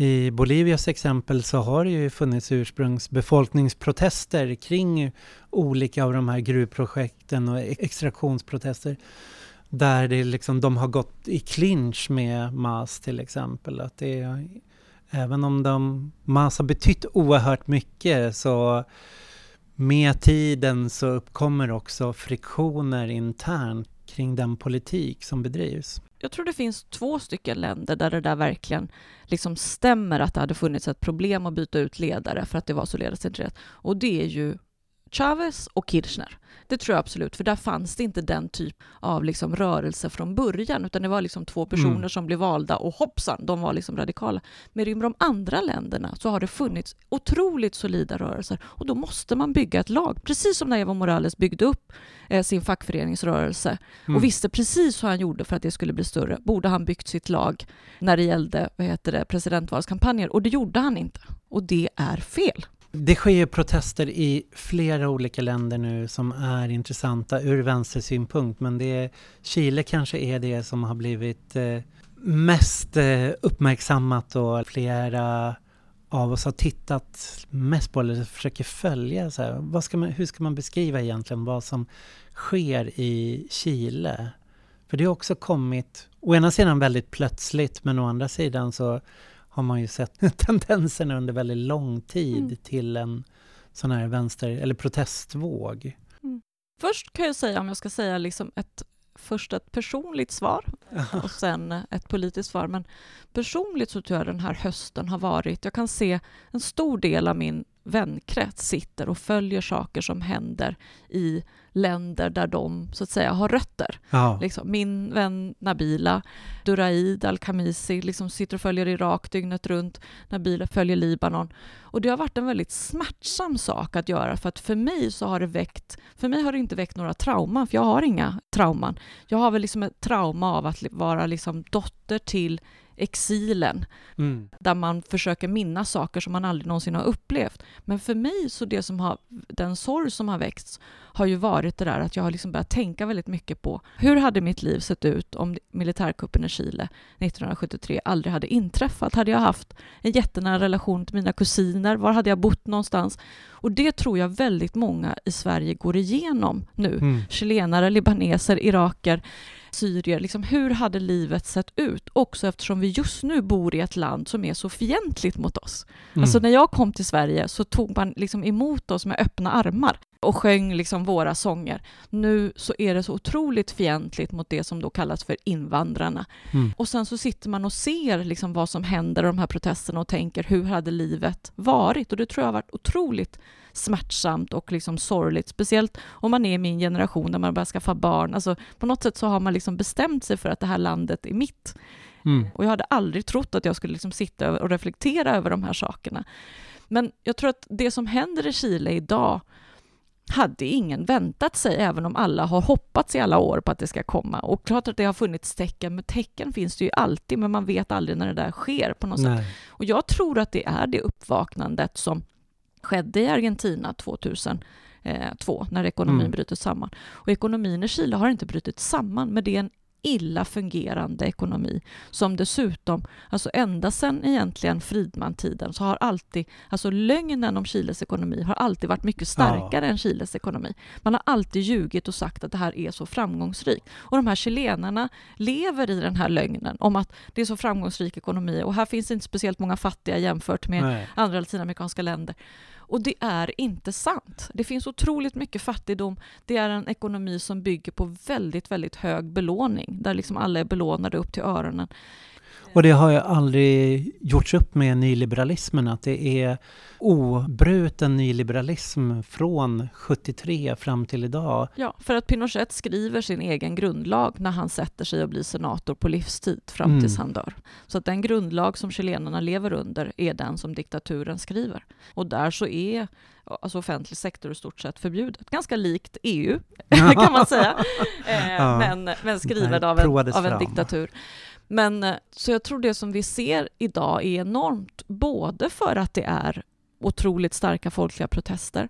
i Bolivias exempel så har det ju funnits ursprungsbefolkningsprotester kring olika av de här gruvprojekten och e- extraktionsprotester där det liksom, de har gått i clinch med MAS till exempel. Att det även om de har betytt oerhört mycket så med tiden så uppkommer också friktioner internt kring den politik som bedrivs. Jag tror det finns två stycken länder där det där verkligen liksom stämmer att det hade funnits ett problem att byta ut ledare för att det var så ledarcentrerat. Och det är ju Chavez och Kirchner. Det tror jag absolut, för där fanns det inte den typ av liksom rörelse från början, utan det var liksom två personer mm. som blev valda och hoppsan, de var liksom radikala. Men i de andra länderna så har det funnits otroligt solida rörelser och då måste man bygga ett lag, precis som när Evo Morales byggde upp eh, sin fackföreningsrörelse mm. och visste precis hur han gjorde för att det skulle bli större, borde han byggt sitt lag när det gällde vad heter det, presidentvalskampanjer och det gjorde han inte. Och det är fel. Det sker ju protester i flera olika länder nu som är intressanta ur vänstersynpunkt men det är, Chile kanske är det som har blivit eh, mest eh, uppmärksammat och flera av oss har tittat mest på eller försöker följa. Så här, vad ska man, hur ska man beskriva egentligen vad som sker i Chile? För det har också kommit, å ena sidan väldigt plötsligt men å andra sidan så har man ju sett tendenserna under väldigt lång tid mm. till en sån här vänster eller protestvåg. Mm. Först kan jag säga, om jag ska säga liksom ett först ett personligt svar och sen ett politiskt svar. Men personligt så tror jag den här hösten har varit, jag kan se en stor del av min vänkrets sitter och följer saker som händer i länder där de så att säga har rötter. Ja. Liksom, min vän Nabila Duraid Al-Khamisi liksom sitter och följer Irak dygnet runt. Nabila följer Libanon. Och det har varit en väldigt smärtsam sak att göra för att för mig så har det väckt, för mig har det inte väckt några trauman, för jag har inga trauman. Jag har väl liksom ett trauma av att vara liksom dotter till exilen, mm. där man försöker minnas saker som man aldrig någonsin har upplevt. Men för mig, så det som har, den sorg som har väckts har ju varit det där att jag har liksom börjat tänka väldigt mycket på hur hade mitt liv sett ut om militärkuppen i Chile 1973 aldrig hade inträffat? Hade jag haft en jättenära relation till mina kusiner? Var hade jag bott någonstans? Och det tror jag väldigt många i Sverige går igenom nu. Mm. Chilenare, libaneser, iraker syrier, liksom, hur hade livet sett ut? Också eftersom vi just nu bor i ett land som är så fientligt mot oss. Mm. Alltså när jag kom till Sverige så tog man liksom emot oss med öppna armar och sjöng liksom våra sånger. Nu så är det så otroligt fientligt mot det som då kallas för invandrarna. Mm. Och sen så sitter man och ser liksom vad som händer i de här protesterna och tänker hur hade livet varit? Och det tror jag har varit otroligt smärtsamt och liksom sorgligt, speciellt om man är i min generation där man börjar skaffa barn. Alltså, på något sätt så har man liksom bestämt sig för att det här landet är mitt. Mm. Och jag hade aldrig trott att jag skulle liksom sitta och reflektera över de här sakerna. Men jag tror att det som händer i Chile idag hade ingen väntat sig, även om alla har hoppats i alla år på att det ska komma. Och klart att det har funnits tecken, men tecken finns det ju alltid, men man vet aldrig när det där sker på något Nej. sätt. Och jag tror att det är det uppvaknandet som skedde i Argentina 2002 när ekonomin mm. bryter samman. Och ekonomin i Chile har inte brutit samman, men det är en illa fungerande ekonomi som dessutom, alltså ända sedan egentligen Friedman-tiden så har alltid, alltså lögnen om Chiles ekonomi har alltid varit mycket starkare ja. än Chiles ekonomi. Man har alltid ljugit och sagt att det här är så framgångsrikt. Och de här chilenarna lever i den här lögnen om att det är så framgångsrik ekonomi och här finns inte speciellt många fattiga jämfört med Nej. andra latinamerikanska länder. Och det är inte sant. Det finns otroligt mycket fattigdom. Det är en ekonomi som bygger på väldigt, väldigt hög belåning, där liksom alla är belånade upp till öronen. Och det har ju aldrig gjorts upp med nyliberalismen, att det är obruten nyliberalism från 73 fram till idag. Ja, för att Pinochet skriver sin egen grundlag när han sätter sig och blir senator på livstid fram mm. tills han dör. Så att den grundlag som chilenarna lever under är den som diktaturen skriver. Och där så är alltså offentlig sektor i stort sett förbjudet. Ganska likt EU, kan man säga, eh, ja. men, men skriven av en, av en diktatur. Men eh, så jag tror det som vi ser idag är enormt, både för att det är otroligt starka folkliga protester,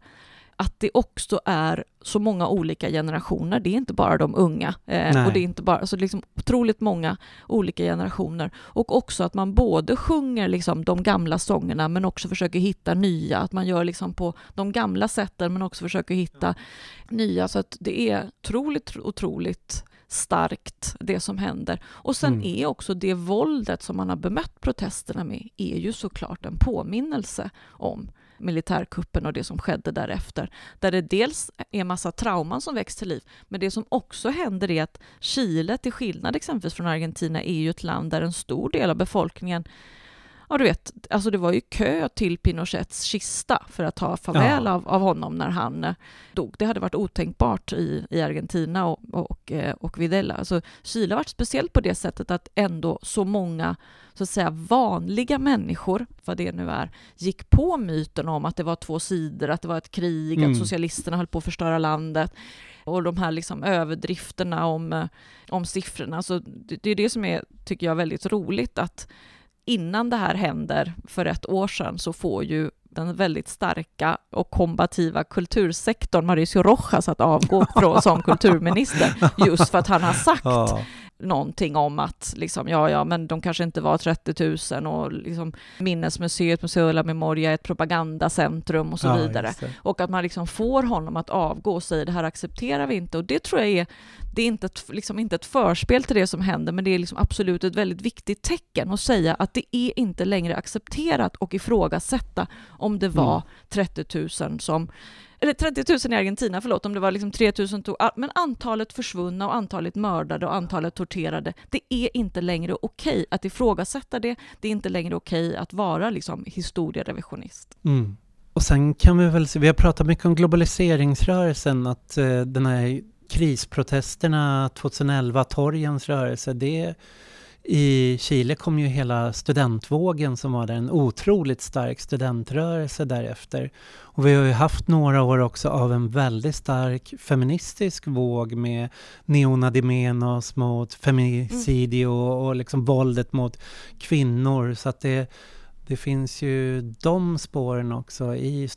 att det också är så många olika generationer. Det är inte bara de unga. Eh, och det är inte bara, alltså liksom otroligt många olika generationer. Och också att man både sjunger liksom de gamla sångerna men också försöker hitta nya. Att man gör liksom på de gamla sätten men också försöker hitta nya. Så att det är otroligt, otroligt starkt det som händer. Och sen Mm. är också det våldet som man har bemött protesterna med är ju såklart en påminnelse om militärkuppen och det som skedde därefter. Där det dels är massa trauman som väcks till liv, men det som också händer är att Chile, till skillnad exempelvis från Argentina, är ju ett land där en stor del av befolkningen Ja, du vet, alltså det var ju kö till Pinochets kista för att ta farväl Ja. av, av honom när han eh, dog. Det hade varit otänkbart i, i Argentina och, och, eh, och Videla. Alltså, Chile har varit speciellt på det sättet att ändå så många så att säga vanliga människor, vad det nu är, gick på myten om att det var två sidor, att det var ett krig, Mm. att socialisterna höll på att förstöra landet och de här liksom överdrifterna om, eh, om siffrorna. Så det, det är det som är, tycker jag, väldigt roligt att innan det här händer för ett år sedan så får ju den väldigt starka och kombativa kultursektorn Mauricio Rojas att avgå från, som kulturminister just för att han har sagt Ja. någonting om att liksom, ja, ja, men de kanske inte var 30 000 och liksom, minnesmuseet, Museo de la Memoria är ett propagandacentrum och så Ja, vidare. Och att man liksom får honom att avgå och säger det här accepterar vi inte. Och det tror jag är, det är inte ett, liksom inte ett förspel till det som händer, men det är liksom absolut ett väldigt viktigt tecken att säga att det är inte längre accepterat och ifrågasätta om det var Mm. 30 000 som eller 30 000 i Argentina, förlåt, om det var liksom 3 000, to- ah, men antalet försvunna och antalet mördade och antalet torterade, det är inte längre okej att ifrågasätta det, det är inte längre okej att vara liksom historierevisionist. Mm. Och sen kan vi väl se, vi har pratat mycket om globaliseringsrörelsen, att eh, den här krisprotesterna 2011, torgens rörelse, det i Chile kom ju hela studentvågen som var där, en otroligt stark studentrörelse därefter. Och vi har ju haft några år också av en väldigt stark feministisk våg med Neona de Menos mot femicidio och liksom våldet mot kvinnor. Så att det, det finns ju de spåren också i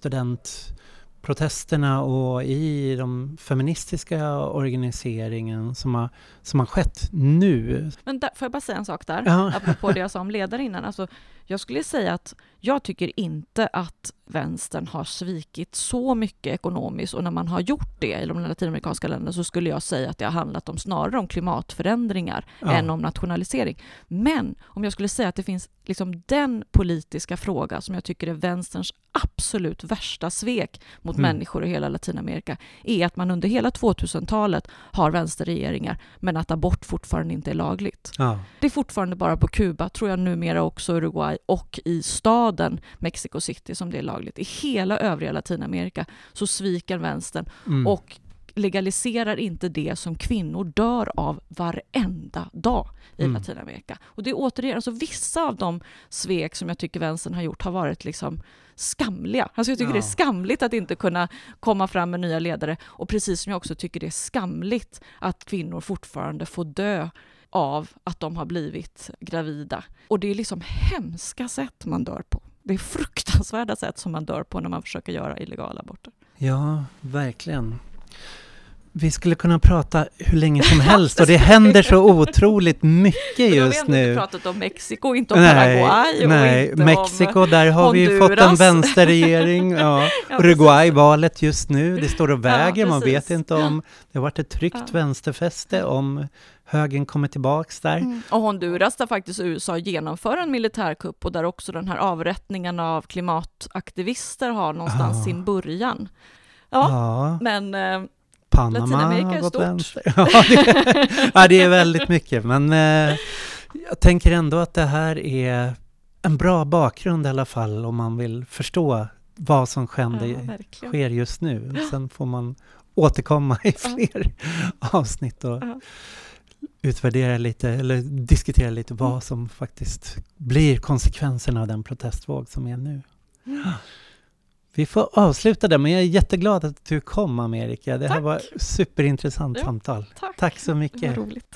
studentprotesterna och i de feministiska organiseringen som har, som har skett nu. Men där, får jag bara säga en sak där, Ja. apropå det jag sa om ledare innan. Alltså, jag skulle säga att jag tycker inte att vänstern har svikit så mycket ekonomiskt och när man har gjort det i de latinamerikanska länderna så skulle jag säga att det har handlat om snarare om klimatförändringar Ja. än om nationalisering. Men om jag skulle säga att det finns liksom den politiska fråga som jag tycker är vänsterns absolut värsta svek mot Mm. människor i hela Latinamerika är att man under hela 2000-talet har vänsterregeringar men att abort fortfarande inte är lagligt. Ja. Det är fortfarande bara på Kuba, tror jag numera också Uruguay och i staden Mexico City som det är lagligt. I hela övriga Latinamerika så sviker vänstern Mm. och legaliserar inte det som kvinnor dör av varenda dag i Mm. Latinamerika. Och det är återigen, alltså vissa av de svek som jag tycker vänstern har gjort har varit liksom skamliga. Alltså jag tycker Ja. det är skamligt att inte kunna komma fram med nya ledare och precis som jag också tycker det är skamligt att kvinnor fortfarande får dö av att de har blivit gravida. Och det är liksom hemska sätt man dör på. Det är fruktansvärda sätt som man dör på när man försöker göra illegala aborter. Ja, verkligen. Vi skulle kunna prata hur länge som helst och det händer så otroligt mycket då har vi just ändå inte nu. pratat om Mexiko, inte om Paraguay och nej. inte Mexiko, om... där har vi ju fått en Honduras. vänsterregering. Ja. Ja, Uruguay, valet just nu, det står och Ja, väger, man precis. vet inte om det har varit ett tryggt Ja. vänsterfäste, om högern kommer tillbaks där. Mm. Och Honduras där faktiskt USA genomför en militärkupp och där också den här avrättningen av klimataktivister har någonstans Ah. sin början. Ja, Ja, men eh, Panama Latinamerika är stort. vänster. Ja det, ja, det är väldigt mycket, men eh, jag tänker ändå att det här är en bra bakgrund i alla fall om man vill förstå vad som ja, händer, verkligen. sker just nu. Sen får man återkomma i fler avsnitt och Ja. Utvärdera lite, eller diskutera lite Mm. vad som faktiskt blir konsekvenserna av den protestvåg som är nu. Mm. Vi får avsluta där, men jag är jätteglad att du kom Amerika. Det här Tack. var superintressant Ja, samtal. Tack. Tack så Det var mycket. roligt.